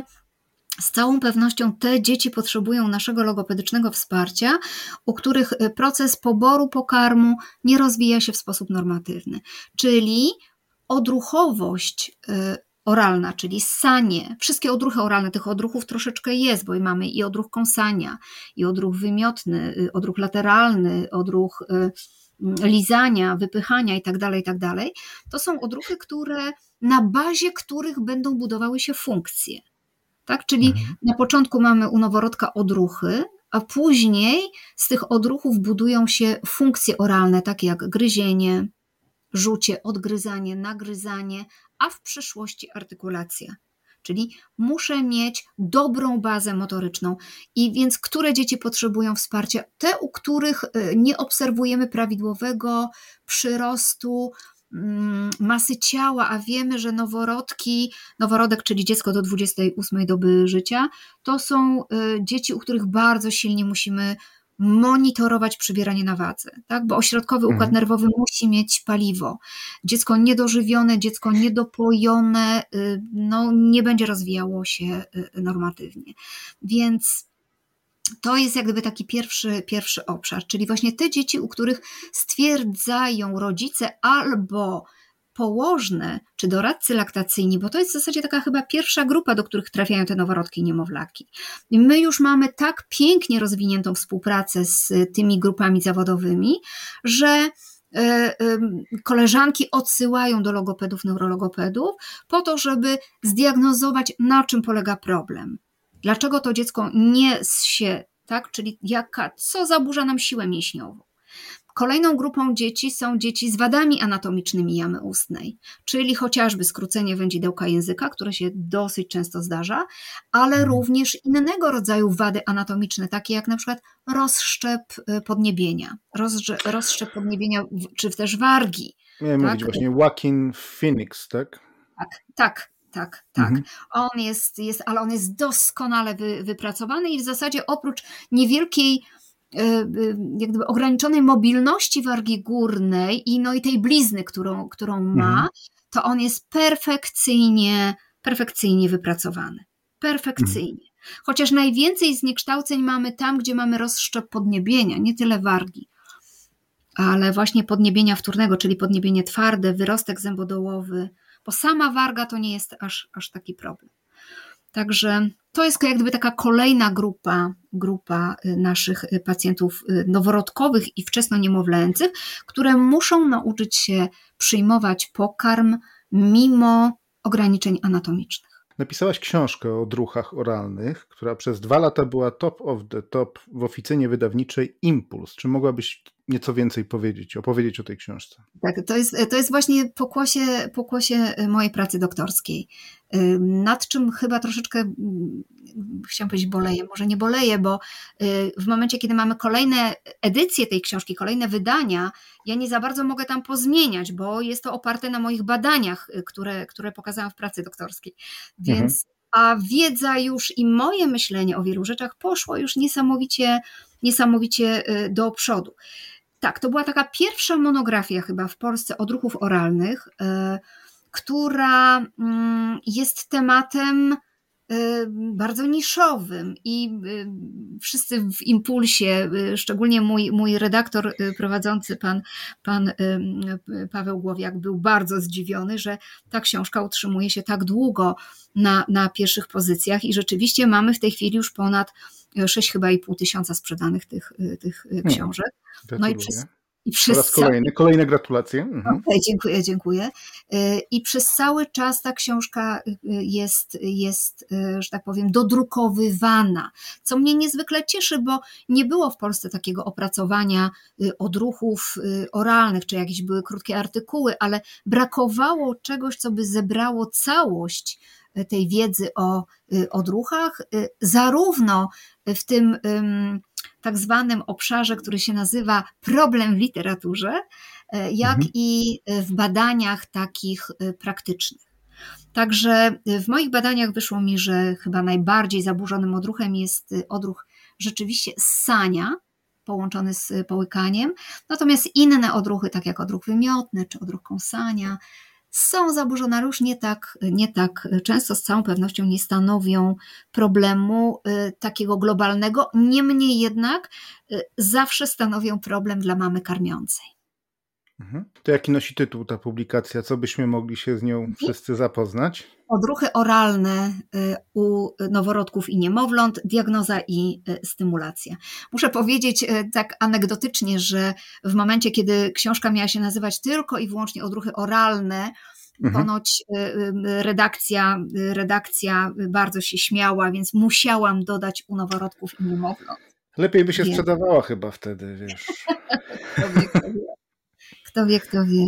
B: z całą pewnością te dzieci potrzebują naszego logopedycznego wsparcia, u których y, proces poboru pokarmu nie rozwija się w sposób normatywny. Czyli odruchowość y, oralna, czyli ssanie, wszystkie odruchy oralne, tych odruchów troszeczkę jest, bo mamy i odruch kąsania, i odruch wymiotny, y, odruch lateralny, odruch lizania, wypychania itd., tak itd. Tak to są odruchy, które na bazie których będą budowały się funkcje. Tak? Czyli mhm. na początku mamy u noworodka odruchy, a później z tych odruchów budują się funkcje oralne, takie jak gryzienie, rzucie, odgryzanie, nagryzanie, a w przyszłości artykulacja. Czyli muszę mieć dobrą bazę motoryczną. I więc które dzieci potrzebują wsparcia? Te, u których y, nie obserwujemy prawidłowego przyrostu masy ciała, a wiemy, że noworodki, noworodek, czyli dziecko do 28 doby życia, to są y, dzieci, u których bardzo silnie musimy monitorować przybieranie na wadze, tak? bo ośrodkowy układ mhm. nerwowy musi mieć paliwo. Dziecko niedożywione, dziecko niedopojone y, no, nie będzie rozwijało się y, normatywnie. Więc to jest jak gdyby taki pierwszy, pierwszy obszar, czyli właśnie te dzieci, u których stwierdzają rodzice albo położne czy doradcy laktacyjni, bo to jest w zasadzie taka chyba pierwsza grupa, do których trafiają te noworodki i niemowlaki. My już mamy tak pięknie rozwiniętą współpracę z tymi grupami zawodowymi, że e, koleżanki odsyłają do logopedów, neurologopedów po to, żeby zdiagnozować, na czym polega problem. Dlaczego to dziecko nie się, tak? Czyli jaka, co zaburza nam siłę mięśniową. Kolejną grupą dzieci są dzieci z wadami anatomicznymi jamy ustnej, czyli chociażby skrócenie wędzidełka języka, które się dosyć często zdarza, ale mhm. również innego rodzaju wady anatomiczne, takie jak na przykład rozszczep y, podniebienia, rozszczep podniebienia czy też wargi.
A: Miałem tak? mówić właśnie Joaquin Phoenix, tak?
B: Tak, tak tak, tak. Mhm. On jest, jest, ale on jest doskonale wy, wypracowany i w zasadzie oprócz niewielkiej e, e, jak gdyby ograniczonej mobilności wargi górnej i no i tej blizny, którą, którą ma, mhm. to on jest perfekcyjnie, perfekcyjnie wypracowany. Perfekcyjnie. Mhm. Chociaż najwięcej zniekształceń mamy tam, gdzie mamy rozszczep podniebienia, nie tyle wargi, ale właśnie podniebienia wtórnego, czyli podniebienie twarde, wyrostek zębodołowy, bo sama warga to nie jest aż, aż taki problem. Także to jest jak gdyby taka kolejna grupa, grupa y, naszych y, pacjentów y, noworodkowych i wczesno niemowlęcych, które muszą nauczyć się przyjmować pokarm mimo ograniczeń anatomicznych.
A: Napisałaś książkę o druchach oralnych, która przez dwa lata była top of the top w oficynie wydawniczej Impuls. Czy mogłabyś nieco więcej powiedzieć, opowiedzieć o tej książce?
B: Tak, to jest, to jest właśnie pokłosie, pokłosie mojej pracy doktorskiej, nad czym chyba troszeczkę, chciałam powiedzieć boleję, może nie boleję, bo y, w momencie, kiedy mamy kolejne edycje tej książki, kolejne wydania, ja nie za bardzo mogę tam pozmieniać, bo jest to oparte na moich badaniach, które, które pokazałam w pracy doktorskiej. Więc mhm. a wiedza już i moje myślenie o wielu rzeczach poszło już niesamowicie, niesamowicie do przodu. Tak, to była taka pierwsza monografia chyba w Polsce odruchów oralnych, e, która mm, jest tematem e, bardzo niszowym i e, wszyscy w impulsie, szczególnie mój, mój redaktor prowadzący, pan, pan Paweł Głowiak, był bardzo zdziwiony, że ta książka utrzymuje się tak długo na, na pierwszych pozycjach i rzeczywiście mamy w tej chwili już ponad sześć chyba i pół tysiąca sprzedanych tych, tych hmm. książek.
A: No i przez, i przez kolejny, kolejne gratulacje. Mhm.
B: Okay, dziękuję, dziękuję. Y, I przez cały czas ta książka y, jest, jest, y, że tak powiem, dodrukowywana, co mnie niezwykle cieszy, bo nie było w Polsce takiego opracowania odruchów oralnych, czy jakieś były krótkie artykuły, ale brakowało czegoś, co by zebrało całość tej wiedzy o odruchach, zarówno w tym tak zwanym obszarze, który się nazywa problem w literaturze, e, jak mhm. i w badaniach takich e, praktycznych. Także w moich badaniach wyszło mi, że chyba najbardziej zaburzonym odruchem jest odruch rzeczywiście ssania, połączony z połykaniem, natomiast inne odruchy, tak jak odruch wymiotny czy odruch kąsania, są zaburzone, ale już nie tak, nie tak często, z całą pewnością nie stanowią problemu y, takiego globalnego. Niemniej jednak y, zawsze stanowią problem dla mamy karmiącej.
A: Mhm. To jaki nosi tytuł ta publikacja? Co byśmy mogli się z nią mhm. wszyscy zapoznać?
B: Odruchy oralne y, u noworodków i niemowląt, diagnoza i stymulacja. Muszę powiedzieć tak anegdotycznie, że w momencie, kiedy książka miała się nazywać tylko i wyłącznie odruchy oralne, Mhm. Ponoć redakcja, redakcja bardzo się śmiała, więc musiałam dodać u noworodków i niemowląt.
A: Lepiej by się sprzedawała chyba wtedy, wiesz.
B: kto, wie, kto wie.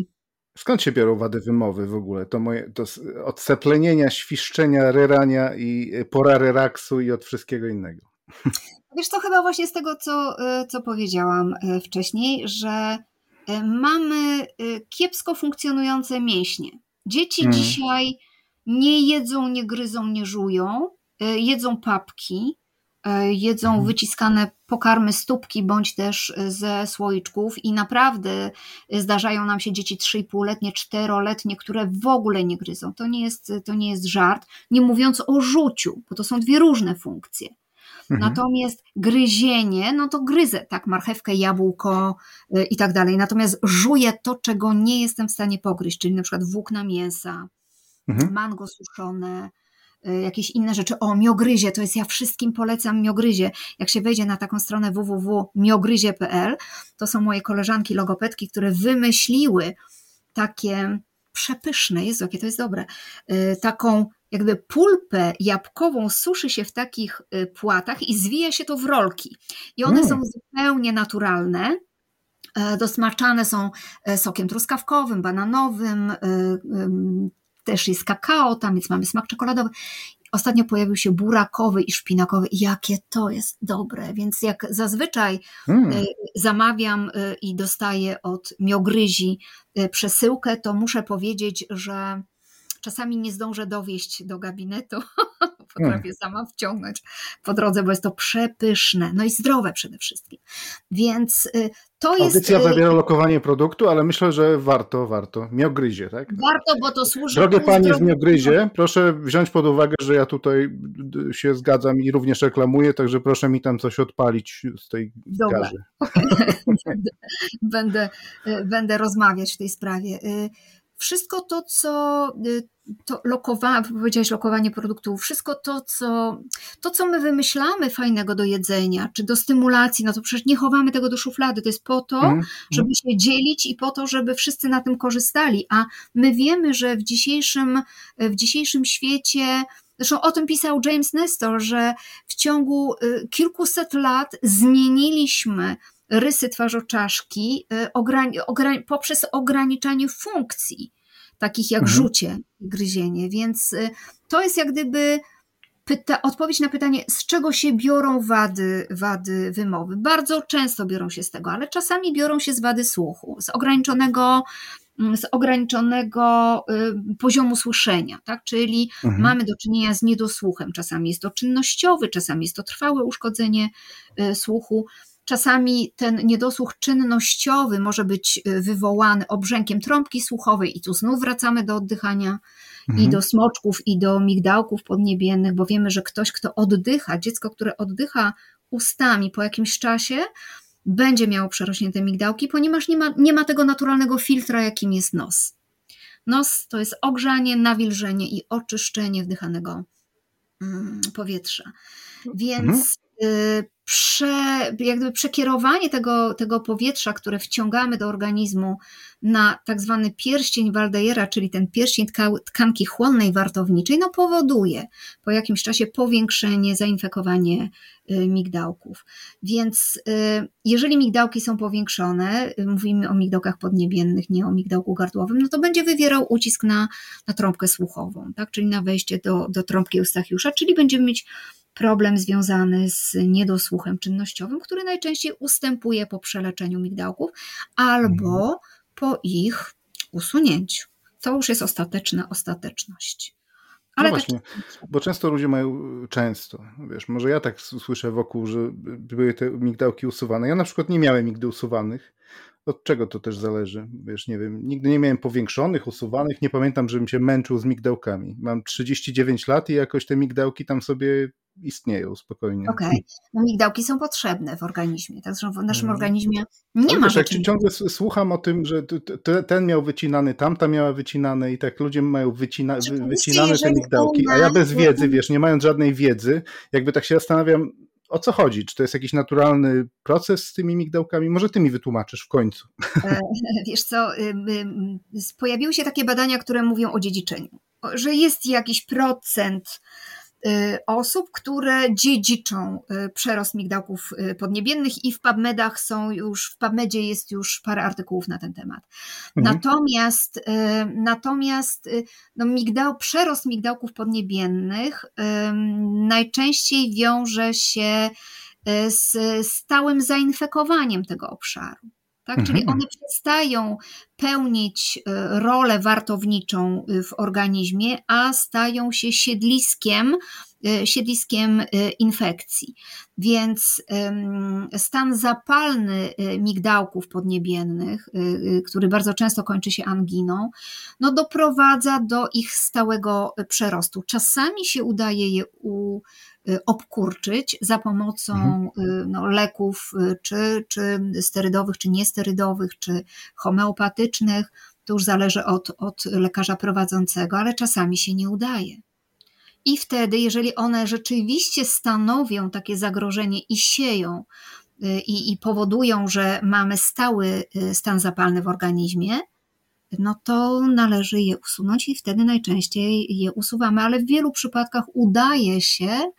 A: Skąd się biorą wady wymowy w ogóle? To, moje, to od seplenienia, świszczenia, ryrania i y, pora relaksu i od wszystkiego innego.
B: Wiesz, to chyba właśnie z tego, co, y, co powiedziałam y, wcześniej, że mamy kiepsko funkcjonujące mięśnie. Dzieci hmm. dzisiaj nie jedzą, nie gryzą, nie żują, jedzą papki, E, jedzą mhm. wyciskane pokarmy stópki bądź też e, ze słoiczków i naprawdę e, zdarzają nam się dzieci 3,5-letnie, 4-letnie, które w ogóle nie gryzą. To nie jest, to nie jest żart, nie mówiąc o rzuciu, bo to są dwie różne funkcje. Mhm. Natomiast gryzienie, no to gryzę, tak, marchewkę, jabłko i tak dalej. Natomiast żuję to, czego nie jestem w stanie pogryźć, czyli na przykład włókna mięsa, mhm. mango suszone, jakieś inne rzeczy. O, miogryzie, to jest ja wszystkim polecam miogryzie. Jak się wejdzie na taką stronę www.miogryzie.pl, to są moje koleżanki logopedki, które wymyśliły takie przepyszne, Jezu, jakie to jest dobre, y, taką jakby pulpę jabłkową suszy się w takich y, płatach i zwija się to w rolki. I one mm. są zupełnie naturalne, e, dosmaczane są e, sokiem truskawkowym, bananowym, też jest kakao, tam więc mamy smak czekoladowy. Ostatnio pojawił się burakowy i szpinakowy. Jakie to jest dobre, więc jak zazwyczaj mm. zamawiam e, i dostaję od miogryzi e, przesyłkę, to muszę powiedzieć, że czasami nie zdążę dowieść do gabinetu, potrafię hmm. sama wciągnąć po drodze, bo jest to przepyszne, no i zdrowe przede wszystkim. Więc y, to
A: Audycja
B: jest...
A: Audycja y, zawiera lokowanie produktu, ale myślę, że warto, warto. Miogryzie, tak?
B: Warto, bo to służy...
A: Drogie panie z Miogryzie, proszę wziąć pod uwagę, że ja tutaj się zgadzam i również reklamuję, także proszę mi tam coś odpalić z tej Dobra. garzy.
B: będę, będę, y, będę rozmawiać w tej sprawie wszystko to, co y, to lokowanie, powiedziałeś lokowanie produktów, wszystko to co, to, co my wymyślamy fajnego do jedzenia, czy do stymulacji, no to przecież nie chowamy tego do szuflady, to jest po to, mm. żeby się dzielić i po to, żeby wszyscy na tym korzystali, a my wiemy, że w dzisiejszym, w dzisiejszym świecie Zresztą o tym pisał James Nestor, że w ciągu y, kilkuset lat zmieniliśmy rysy twarzoczaszki y, poprzez ograniczanie funkcji, takich jak mhm. rzucie i gryzienie. Więc y, to jest jak gdyby odpowiedź na pytanie, z czego się biorą wady, wady wymowy. Bardzo często biorą się z tego, ale czasami biorą się z wady słuchu, z ograniczonego mm, z ograniczonego y, poziomu słyszenia, tak? czyli mhm. mamy do czynienia z niedosłuchem. Czasami jest to czynnościowy, czasami jest to trwałe uszkodzenie słuchu. Czasami ten niedosłuch czynnościowy może być y, wywołany obrzękiem trąbki słuchowej, i tu znów wracamy do oddychania mhm. i do smoczków, i do migdałków podniebiennych, bo wiemy, że ktoś, kto oddycha, dziecko, które oddycha ustami po jakimś czasie, będzie miało przerośnięte migdałki, ponieważ nie ma, nie ma tego naturalnego filtra, jakim jest nos. Nos to jest ogrzanie, nawilżenie i oczyszczenie wdychanego mm, powietrza. Więc. Mhm prze, jakby przekierowanie tego, tego powietrza, które wciągamy do organizmu na tak zwany pierścień Waldejera, czyli ten pierścień tkanki chłonnej wartowniczej, no powoduje po jakimś czasie powiększenie, zainfekowanie y, migdałków. Więc y, jeżeli migdałki są powiększone, y, mówimy o migdałkach podniebiennych, nie o migdałku gardłowym, no to będzie wywierał ucisk na, na trąbkę słuchową, tak? czyli na wejście do, do trąbki Eustachiusza, czyli będziemy mieć problem związany z niedosłuchem czynnościowym, który najczęściej ustępuje po przeleczeniu migdałków albo mhm. po ich usunięciu. To już jest ostateczna ostateczność.
A: No Ale no właśnie, tak... bo często ludzie mają, często, wiesz, może ja tak słyszę wokół, że były te migdałki usuwane. Ja na przykład nie miałem nigdy usuwanych. Od czego to też zależy? Wiesz, nie wiem, nigdy nie miałem powiększonych, usuwanych, nie pamiętam, żebym się męczył z migdałkami. Mam 39 lat i jakoś te migdałki tam sobie istnieją spokojnie.
B: Okej, okay. no migdałki są potrzebne w organizmie, także w naszym mhm. organizmie nie Ale ma wiesz,
A: rzeczy. Jak ciągle słucham o tym, że ten miał wycinany, tamta miała wycinane i tak ludzie mają wycina, wycinane te migdałki, a ja bez wiedzy, wiesz, nie mając żadnej wiedzy, jakby tak się zastanawiam, o co chodzi? Czy to jest jakiś naturalny proces z tymi migdałkami? Może ty mi wytłumaczysz w końcu. E,
B: wiesz co, pojawiły się takie badania, które mówią o dziedziczeniu, że jest jakiś procent Y, osób, które dziedziczą y, przerost migdałków y, podniebiennych i w PubMedach są już, w PubMedzie jest już parę artykułów na ten temat. Mhm. Natomiast, natomiast no migdał, przerost migdałków podniebiennych najczęściej wiąże się z stałym zainfekowaniem tego obszaru. Tak? Czyli mhm. one przestają pełnić e, rolę wartowniczą e, w organizmie, a stają się siedliskiem, e, siedliskiem infekcji. Więc stan zapalny migdałków podniebiennych, który bardzo często kończy się anginą, no doprowadza do ich stałego przerostu. Czasami się udaje je u obkurczyć za pomocą mhm. Y, no, leków, y, czy, czy sterydowych, czy niesterydowych, czy homeopatycznych. To już zależy od, od lekarza prowadzącego, ale czasami się nie udaje. I wtedy, jeżeli one rzeczywiście stanowią takie zagrożenie i sieją, i, i powodują, że mamy stały stan zapalny w organizmie, no to należy je usunąć i wtedy najczęściej je usuwamy, ale w wielu przypadkach udaje się.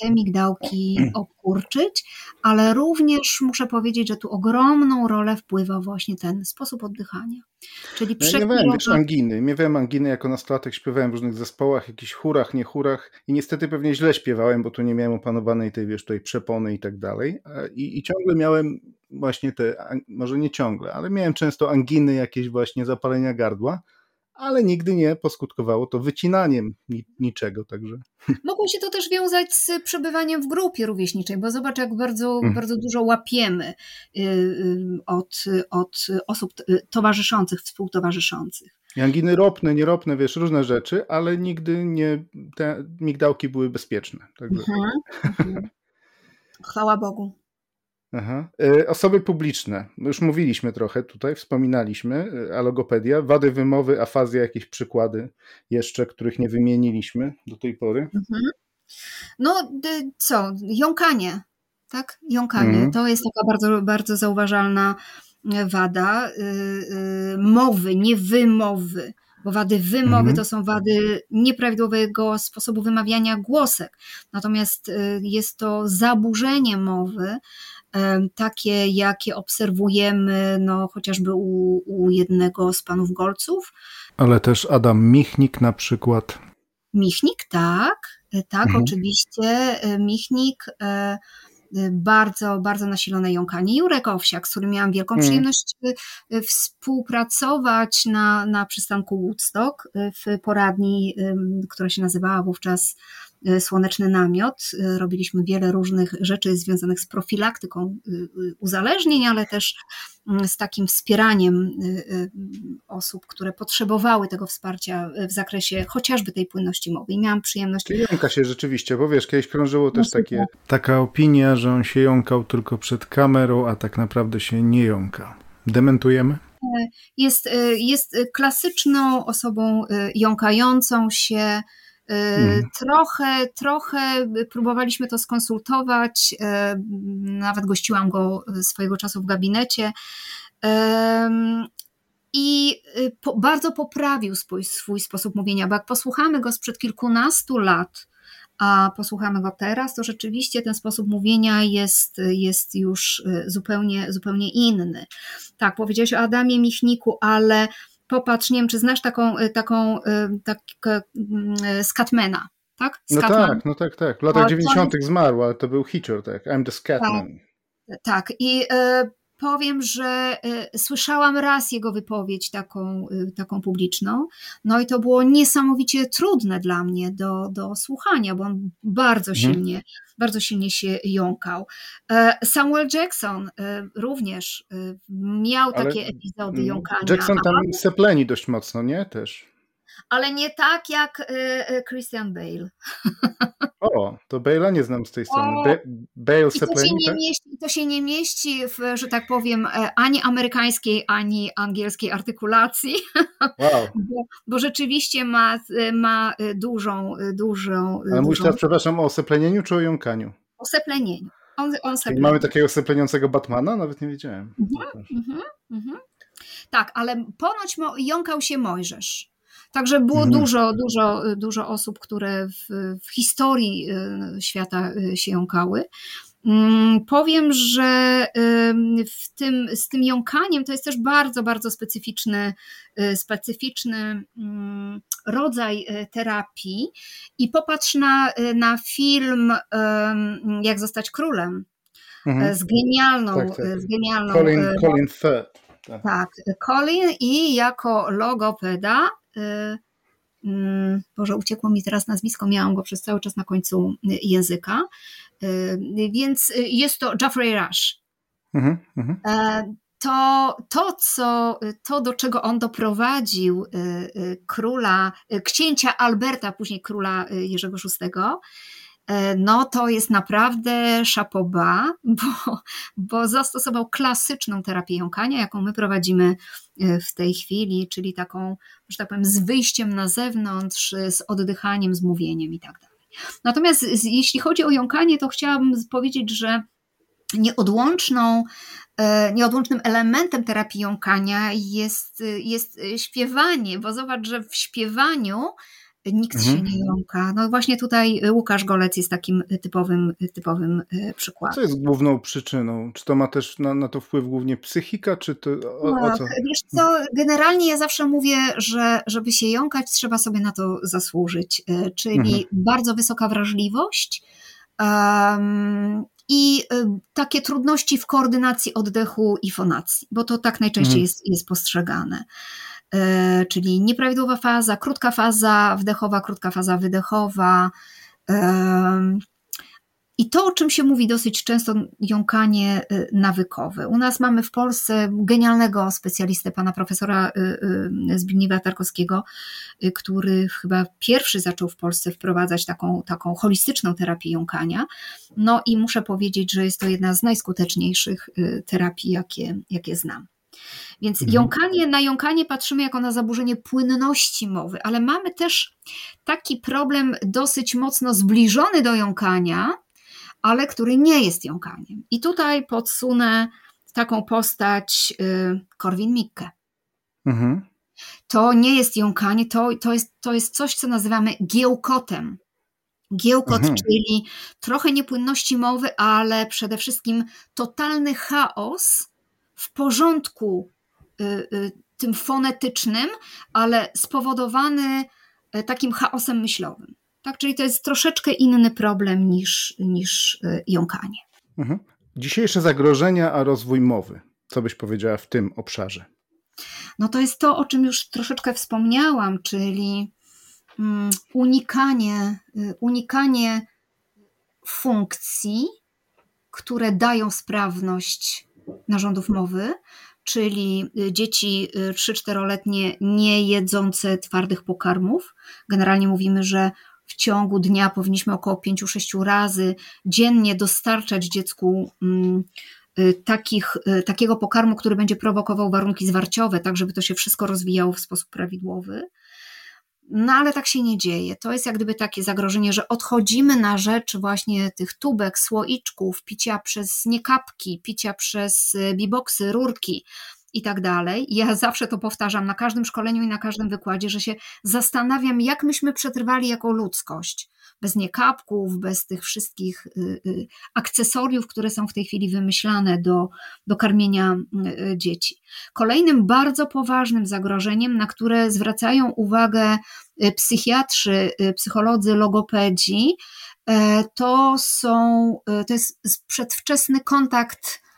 B: Te migdałki obkurczyć, ale również muszę powiedzieć, że tu ogromną rolę wpływa właśnie ten sposób oddychania.
A: Czyli ja miałem też anginy. Miałem anginy jako nastolatek, śpiewałem w różnych zespołach, jakichś chórach, nie chórach i niestety pewnie źle śpiewałem, bo tu nie miałem opanowanej tej, wiesz, tej przepony i tak dalej. I, I ciągle miałem właśnie te, może nie ciągle, ale miałem często anginy, jakieś właśnie zapalenia gardła ale nigdy nie poskutkowało to wycinaniem niczego. Także.
B: Mogło się to też wiązać z przebywaniem w grupie rówieśniczej, bo zobacz, jak bardzo, mm. bardzo dużo łapiemy y, y, od, od osób y, towarzyszących, współtowarzyszących.
A: Anginy ropne, nieropne, wiesz, różne rzeczy, ale nigdy nie, te migdałki były bezpieczne. Także. Mhm,
B: mhm. Chwała Bogu.
A: Aha. E, osoby publiczne. Już mówiliśmy trochę tutaj, wspominaliśmy. E, alogopedia, wady wymowy, afazja, jakieś przykłady jeszcze, których nie wymieniliśmy do tej pory. Mhm.
B: No co, jąkanie, tak? Jąkanie. Mhm. To jest taka bardzo, bardzo zauważalna e, wada mowy, nie wymowy bo wady wymowy mhm. to są wady nieprawidłowego sposobu wymawiania głosek. Natomiast y, jest to zaburzenie mowy, takie, jakie obserwujemy no, chociażby u, u jednego z panów Golców.
A: Ale też Adam Michnik na przykład.
B: Michnik, tak, e, tak, mhm. oczywiście. E, Michnik e, bardzo, bardzo nasilone jąkanie. Jurek Owsiak, z którym miałam wielką mhm. przyjemność współpracować na, na przystanku Woodstock w poradni, która się nazywała wówczas słoneczny namiot. E, robiliśmy wiele różnych rzeczy związanych z profilaktyką e, uzależnień, ale też mm, z takim wspieraniem osób, które potrzebowały tego wsparcia w zakresie chociażby tej płynności mowy. I miałam przyjemność.
A: Jąka się rzeczywiście, bo wiesz, kiedyś krążyło też no, takie, taka opinia, że on się jąkał tylko przed kamerą, a tak naprawdę się nie jąka. Dementujemy?
B: Jest, jest klasyczną osobą jąkającą się Mhm. Trochę, trochę próbowaliśmy to skonsultować, nawet gościłam go swojego czasu w gabinecie i po, bardzo poprawił swój, swój sposób mówienia, bo jak posłuchamy go sprzed kilkunastu lat, a posłuchamy go teraz, to rzeczywiście ten sposób mówienia jest, jest już zupełnie, zupełnie inny. Tak, powiedziałeś o Adamie Michniku, ale popatrz, nie wiem, czy znasz taką, taką tak, Scatmana, tak?
A: No tak, no tak, tak. W latach 90. zmarł, ale to był Hitcher, tak. I'm the Scatman.
B: Tak, tak. i powiem, że y, słyszałam raz jego wypowiedź taką, y, taką publiczną, no i to było niesamowicie trudne dla mnie do, do słuchania, bo on bardzo mhm. silnie, mhm. bardzo silnie się jąkał. E, Samuel Jackson e, również e, miał Ale takie epizody jąkania.
A: Jackson tam sepleni dość mocno, nie? Też
B: ale nie tak jak Christian Bale.
A: O, to Bale'a nie znam z tej strony. Bale
B: I to, się nie mieści, to się nie mieści w, że tak powiem, e, ani amerykańskiej, ani angielskiej artykulacji, wow. bo, bo, rzeczywiście ma, e, ma e, dużą, dużą...
A: Ale mówisz teraz, przepraszam, o oseplenieniu czy o jąkaniu?
B: O seplenieniu. On, on
A: mamy takiego sepleniącego Batmana? Nawet nie wiedziałem. Mhm, mhm,
B: mhm. Tak, ale ponoć jąkał się Mojżesz. Także było mhm. dużo, dużo, dużo osób, które w, w historii świata się jąkały. Mm, powiem, że w tym, z tym jąkaniem to jest też bardzo, bardzo specyficzny, y, specyficzny mm, rodzaj terapii. I popatrz na, na film Jak zostać królem. Mhm. Z genialną, tak, tak. z genialną.
A: Colin, Colin Firth.
B: Tak. tak, Colin i jako logopeda mm, Boże, uciekło mi teraz nazwisko, miałam go przez cały czas na końcu języka. Y, więc jest to Jeffrey Rush. Mhm, mhm. E, to, to, co, to, do czego on doprowadził króla, księcia Alberta, później króla Jerzego VI, no to jest naprawdę szapoba, bo, bo zastosował klasyczną terapię jąkania, jaką my prowadzimy w tej chwili, czyli taką, że tak powiem, z wyjściem na zewnątrz, z oddychaniem, z mówieniem i tak. Natomiast jeśli chodzi o jąkanie, to chciałabym powiedzieć, że nieodłączną, e, nieodłącznym elementem terapii jąkania jest, jest śpiewanie, bo zobacz, że w śpiewaniu nikt mhm. się nie jąka. No właśnie tutaj Łukasz Golec jest takim typowym, typowym e, przykładem.
A: Co jest główną przyczyną? Czy to ma też na, na to wpływ głównie psychika, czy to o,
B: tak,
A: o co?
B: Wiesz co, generalnie ja zawsze mówię, że żeby się jąkać, trzeba sobie na to zasłużyć, czyli mhm. bardzo wysoka wrażliwość, um, i takie trudności w koordynacji oddechu i fonacji, bo to tak najczęściej mhm. jest, jest postrzegane. E, czyli nieprawidłowa faza, krótka faza wdechowa, krótka faza wydechowa. I to, o czym się mówi dosyć często, jąkanie e, nawykowe. U nas mamy w Polsce genialnego specjalistę, pana profesora Zbigniewa Tarkowskiego, który chyba pierwszy zaczął w Polsce wprowadzać taką, taką holistyczną terapię jąkania. No i muszę powiedzieć, że jest to jedna z najskuteczniejszych terapii, jakie, jakie znam. Więc mhm. jąkanie, na jąkanie patrzymy jako na zaburzenie płynności mowy, ale mamy też taki problem dosyć mocno zbliżony do jąkania, ale który nie jest jąkaniem. I tutaj podsunę taką postać y, Korwin-Mikke. Mhm. To nie jest jąkanie, to, to, jest, to jest coś, co nazywamy giełkotem. Giełkot, mhm. czyli trochę niepłynności mowy, ale przede wszystkim totalny chaos w porządku y, y, tym fonetycznym, ale spowodowany y, takim chaosem myślowym. Tak, czyli to jest troszeczkę inny problem niż, niż jąkanie.
A: Mhm. Dzisiejsze zagrożenia, a rozwój mowy. Co byś powiedziała w tym obszarze?
B: No to jest to, o czym już troszeczkę wspomniałam, czyli mm, unikanie, unikanie funkcji, które dają sprawność narządów mowy, czyli y, dzieci 3-4-letnie y, nie jedzące twardych pokarmów. Generalnie mówimy, że w ciągu dnia powinniśmy około 5-6 razy dziennie dostarczać dziecku mm, y, takich, takiego pokarmu, który będzie prowokował warunki zwarciowe, tak żeby to się wszystko rozwijało w sposób prawidłowy. No ale tak się nie dzieje. To jest jak gdyby takie zagrożenie, że odchodzimy na rzecz właśnie tych tubek, słoiczków, picia przez niekapki, picia przez y, biboksy, rurki i tak dalej. Ja zawsze to powtarzam na każdym szkoleniu i na każdym wykładzie, że się zastanawiam, jak myśmy przetrwali jako ludzkość. Bez niekapków, bez tych wszystkich y, y, akcesoriów, które są w tej chwili wymyślane do, do karmienia y, dzieci. Kolejnym bardzo poważnym zagrożeniem, na które zwracają uwagę psychiatrzy, psycholodzy, logopedzi, to są, to jest przedwczesny kontakt E,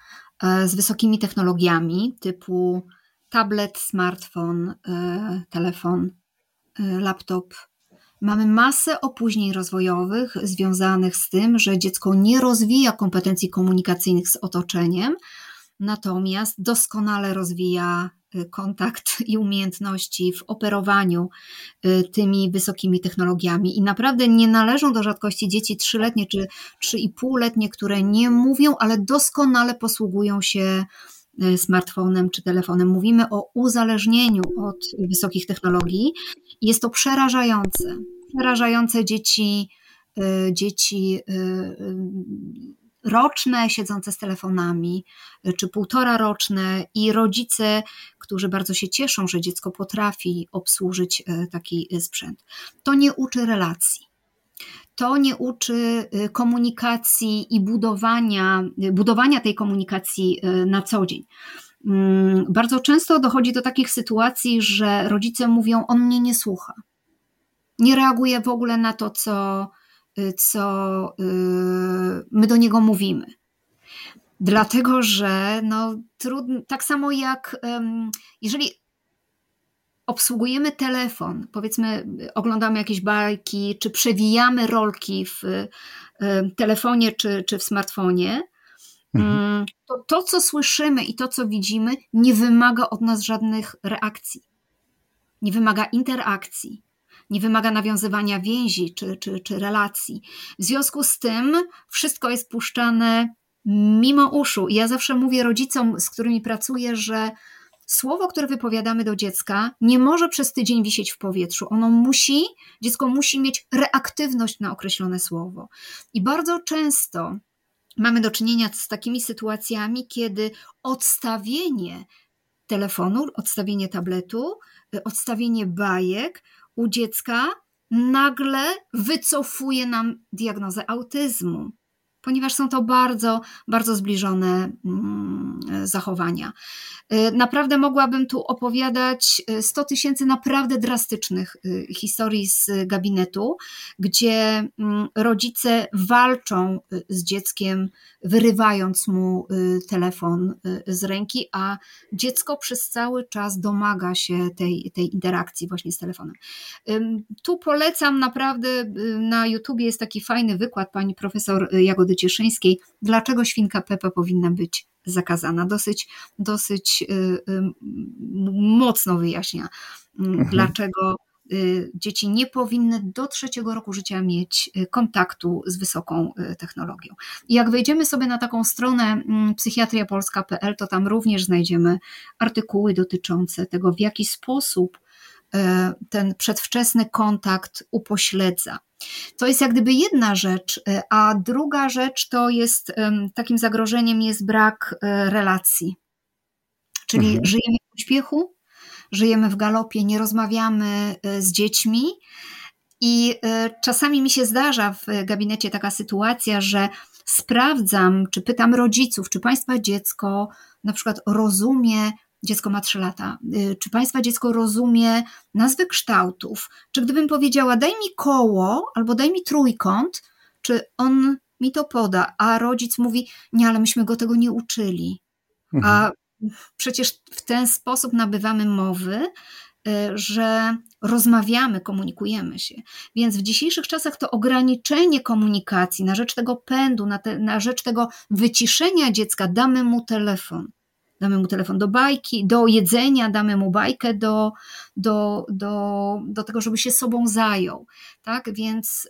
B: z wysokimi technologiami typu tablet, smartfon, e, telefon, e, laptop. Mamy masę opóźnień rozwojowych związanych z tym, że dziecko nie rozwija kompetencji komunikacyjnych z otoczeniem, natomiast doskonale rozwija Y, kontakt i umiejętności w operowaniu y, tymi wysokimi technologiami. I naprawdę nie należą do rzadkości dzieci trzyletnie czy trzy i półletnie, które nie mówią, ale doskonale posługują się y, smartfonem czy telefonem. Mówimy o uzależnieniu od wysokich technologii. Jest to przerażające. Przerażające dzieci, dzieci roczne siedzące z telefonami, czy półtora roczne i rodzice, którzy bardzo się cieszą, że dziecko potrafi obsłużyć e, taki e, sprzęt. To nie uczy relacji. To nie uczy komunikacji i budowania, budowania tej komunikacji na co dzień. Mm, bardzo często dochodzi do takich sytuacji, że rodzice mówią: On mnie nie słucha. Nie reaguje w ogóle na to, co, Y, co y, my do niego mówimy. Dlatego, że no, trudno, tak samo jak jeżeli obsługujemy telefon, powiedzmy, oglądamy jakieś bajki, czy przewijamy rolki w y, telefonie czy, czy w smartfonie, mhm. Mm, to to, co słyszymy i to, co widzimy, nie wymaga od nas żadnych reakcji, nie wymaga interakcji nie wymaga nawiązywania więzi czy, czy, czy relacji. W związku z tym wszystko jest puszczane mimo uszu. I ja zawsze mówię rodzicom, z którymi pracuję, że słowo, które wypowiadamy do dziecka, nie może przez tydzień wisieć w powietrzu. Ono musi, dziecko musi mieć reaktywność na określone słowo. I bardzo często mamy do czynienia z takimi sytuacjami, kiedy odstawienie telefonu, odstawienie tabletu, odstawienie bajek u dziecka nagle wycofuje nam diagnozę autyzmu ponieważ są to bardzo, bardzo zbliżone mm, zachowania. Y, naprawdę mogłabym tu opowiadać 100 y, tysięcy naprawdę drastycznych y, historii z gabinetu, gdzie mm, rodzice walczą z dzieckiem, wyrywając mu telefon z ręki, a dziecko przez cały czas domaga się tej, tej interakcji właśnie z telefonem. Tu polecam naprawdę, na YouTubie jest taki fajny wykład pani profesor Jagody Cieszyńskiej, dlaczego świnka Pepa powinna być zakazana. Dosyć, dosyć y, y, mocno wyjaśnia, y, mhm. dlaczego dzieci nie powinny do trzeciego roku życia mieć kontaktu z wysoką technologią. I jak wejdziemy sobie na taką stronę mm, psychiatriapolska.pl, to tam również znajdziemy artykuły dotyczące tego, w jaki sposób ten przedwczesny kontakt upośledza to jest jak gdyby jedna rzecz, e, a druga rzecz to jest takim zagrożeniem jest brak e, relacji. Czyli mhm. żyjemy w uśpiechu, żyjemy w galopie, nie rozmawiamy e, z dziećmi. I czasami mi się zdarza w gabinecie taka sytuacja, że sprawdzam, czy pytam rodziców, czy państwa dziecko na przykład rozumie dziecko ma 3 lata. Y, czy Państwa dziecko rozumie nazwy kształtów? Czy gdybym powiedziała, daj mi koło albo daj mi trójkąt, czy on mi to poda? A rodzic mówi, nie, ale myśmy go tego nie uczyli. Mhm. A przecież w ten sposób nabywamy mowy, y, że rozmawiamy, komunikujemy się. Więc w dzisiejszych czasach to ograniczenie komunikacji na rzecz tego pędu, na, te, na rzecz tego wyciszenia dziecka, damy mu telefon damy mu telefon do bajki, do jedzenia, damy mu bajkę do, do, do, do tego, żeby się sobą zajął. Tak? Więc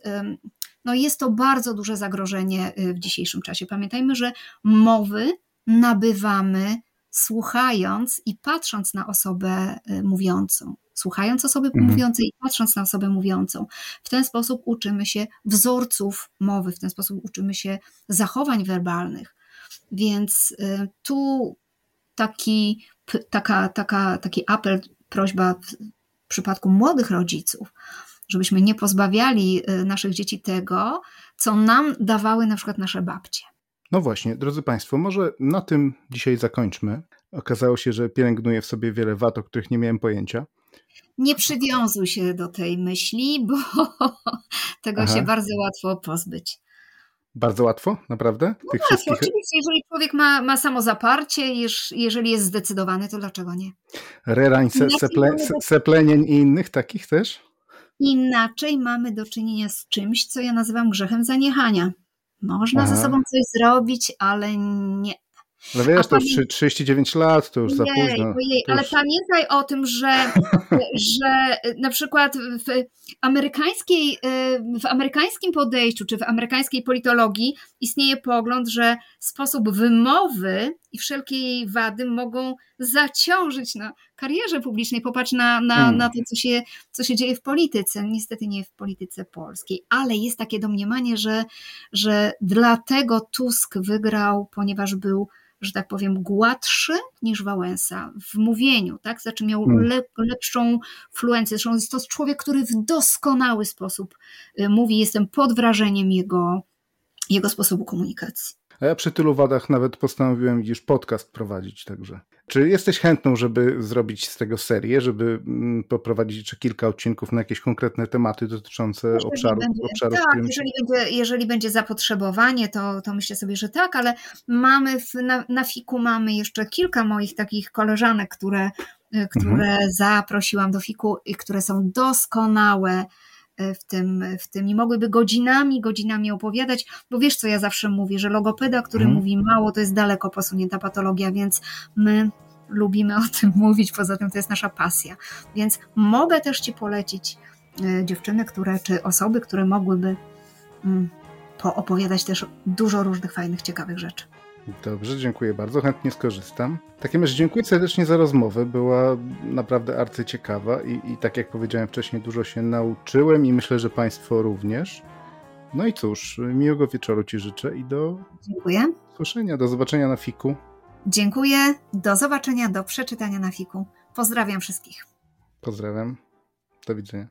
B: no jest to bardzo duże zagrożenie y, w dzisiejszym czasie. Pamiętajmy, że mowy nabywamy słuchając i patrząc na osobę y, mówiącą. Słuchając osoby mhm. mówiącej i patrząc na osobę mówiącą. W ten sposób uczymy się wzorców mowy, w ten sposób uczymy się zachowań werbalnych. Więc y, tu taki, taka, taka, taki apel, prośba w przypadku młodych rodziców, żebyśmy nie pozbawiali y, naszych dzieci tego, co nam dawały na przykład nasze babcie.
A: No właśnie, drodzy Państwo, może na tym dzisiaj zakończmy. Okazało się, że pielęgnuję w sobie wiele wad, o których nie miałem pojęcia.
B: Nie przywiązuj się do tej myśli, bo tego Aha. się bardzo łatwo pozbyć.
A: Bardzo łatwo, naprawdę?
B: No Tych wszystkich... oczywiście, jeżeli człowiek ma, ma samozaparcie, jeżeli jest zdecydowany, to dlaczego nie?
A: Rerań, se, seple, seplenień i innych takich też?
B: Inaczej mamy do czynienia z czymś, co ja nazywam grzechem zaniechania. Można Aha. ze sobą coś zrobić, ale nie.
A: No wiesz, to już 39 lat, to już za późno.
B: Ojej, ale pamiętaj o tym, że, że na przykład w, amerykańskiej, y, w amerykańskim podejściu, czy w amerykańskiej politologii istnieje pogląd, że sposób wymowy i wszelkie jej wady mogą zaciążyć na karierze publicznej. Popatrz na, na, hmm. na to, co się, co się dzieje w polityce. Niestety nie w polityce polskiej, ale jest takie domniemanie, że, że dlatego Tusk wygrał, ponieważ był że tak powiem, gładszy niż Wałęsa w mówieniu, tak? Znaczy miał hmm. le, lepszą fluencję. Zresztą jest to człowiek, który w doskonały sposób y, mówi. Jestem pod wrażeniem jego, jego sposobu komunikacji.
A: A ja przy tylu wadach nawet postanowiłem już podcast prowadzić, także. Czy jesteś chętną, żeby zrobić z tego serię, żeby mm, poprowadzić jeszcze kilka odcinków na jakieś konkretne tematy dotyczące jeżeli obszaru, będzie, obszarów?
B: Tak, jeżeli będzie, jeżeli będzie zapotrzebowanie, to, to myślę sobie, że tak, ale mamy w, na, na fiku mamy jeszcze kilka moich takich koleżanek, które, y, które mhm. zaprosiłam do fiku i które są doskonałe w tym, w tym i mogłyby godzinami, godzinami opowiadać, bo wiesz co ja zawsze mówię, że logopeda, który hmm. mówi mało, to jest daleko posunięta patologia, więc my lubimy o tym mówić, poza tym to jest nasza pasja. Więc mogę też Ci polecić e, dziewczyny, które, czy osoby, które mogłyby mm, opowiadać też dużo różnych fajnych, ciekawych rzeczy.
A: Dobrze, dziękuję bardzo, chętnie skorzystam. W takim razie dziękuję serdecznie za rozmowę, była naprawdę arcyciekawa i, i tak jak powiedziałem wcześniej, dużo się nauczyłem i myślę, że Państwo również. No i cóż, miłego wieczoru Ci życzę i do
B: dziękuję.
A: słyszenia, do zobaczenia na fiku.
B: Dziękuję, do zobaczenia, do przeczytania na fiku. Pozdrawiam wszystkich.
A: Pozdrawiam, do widzenia.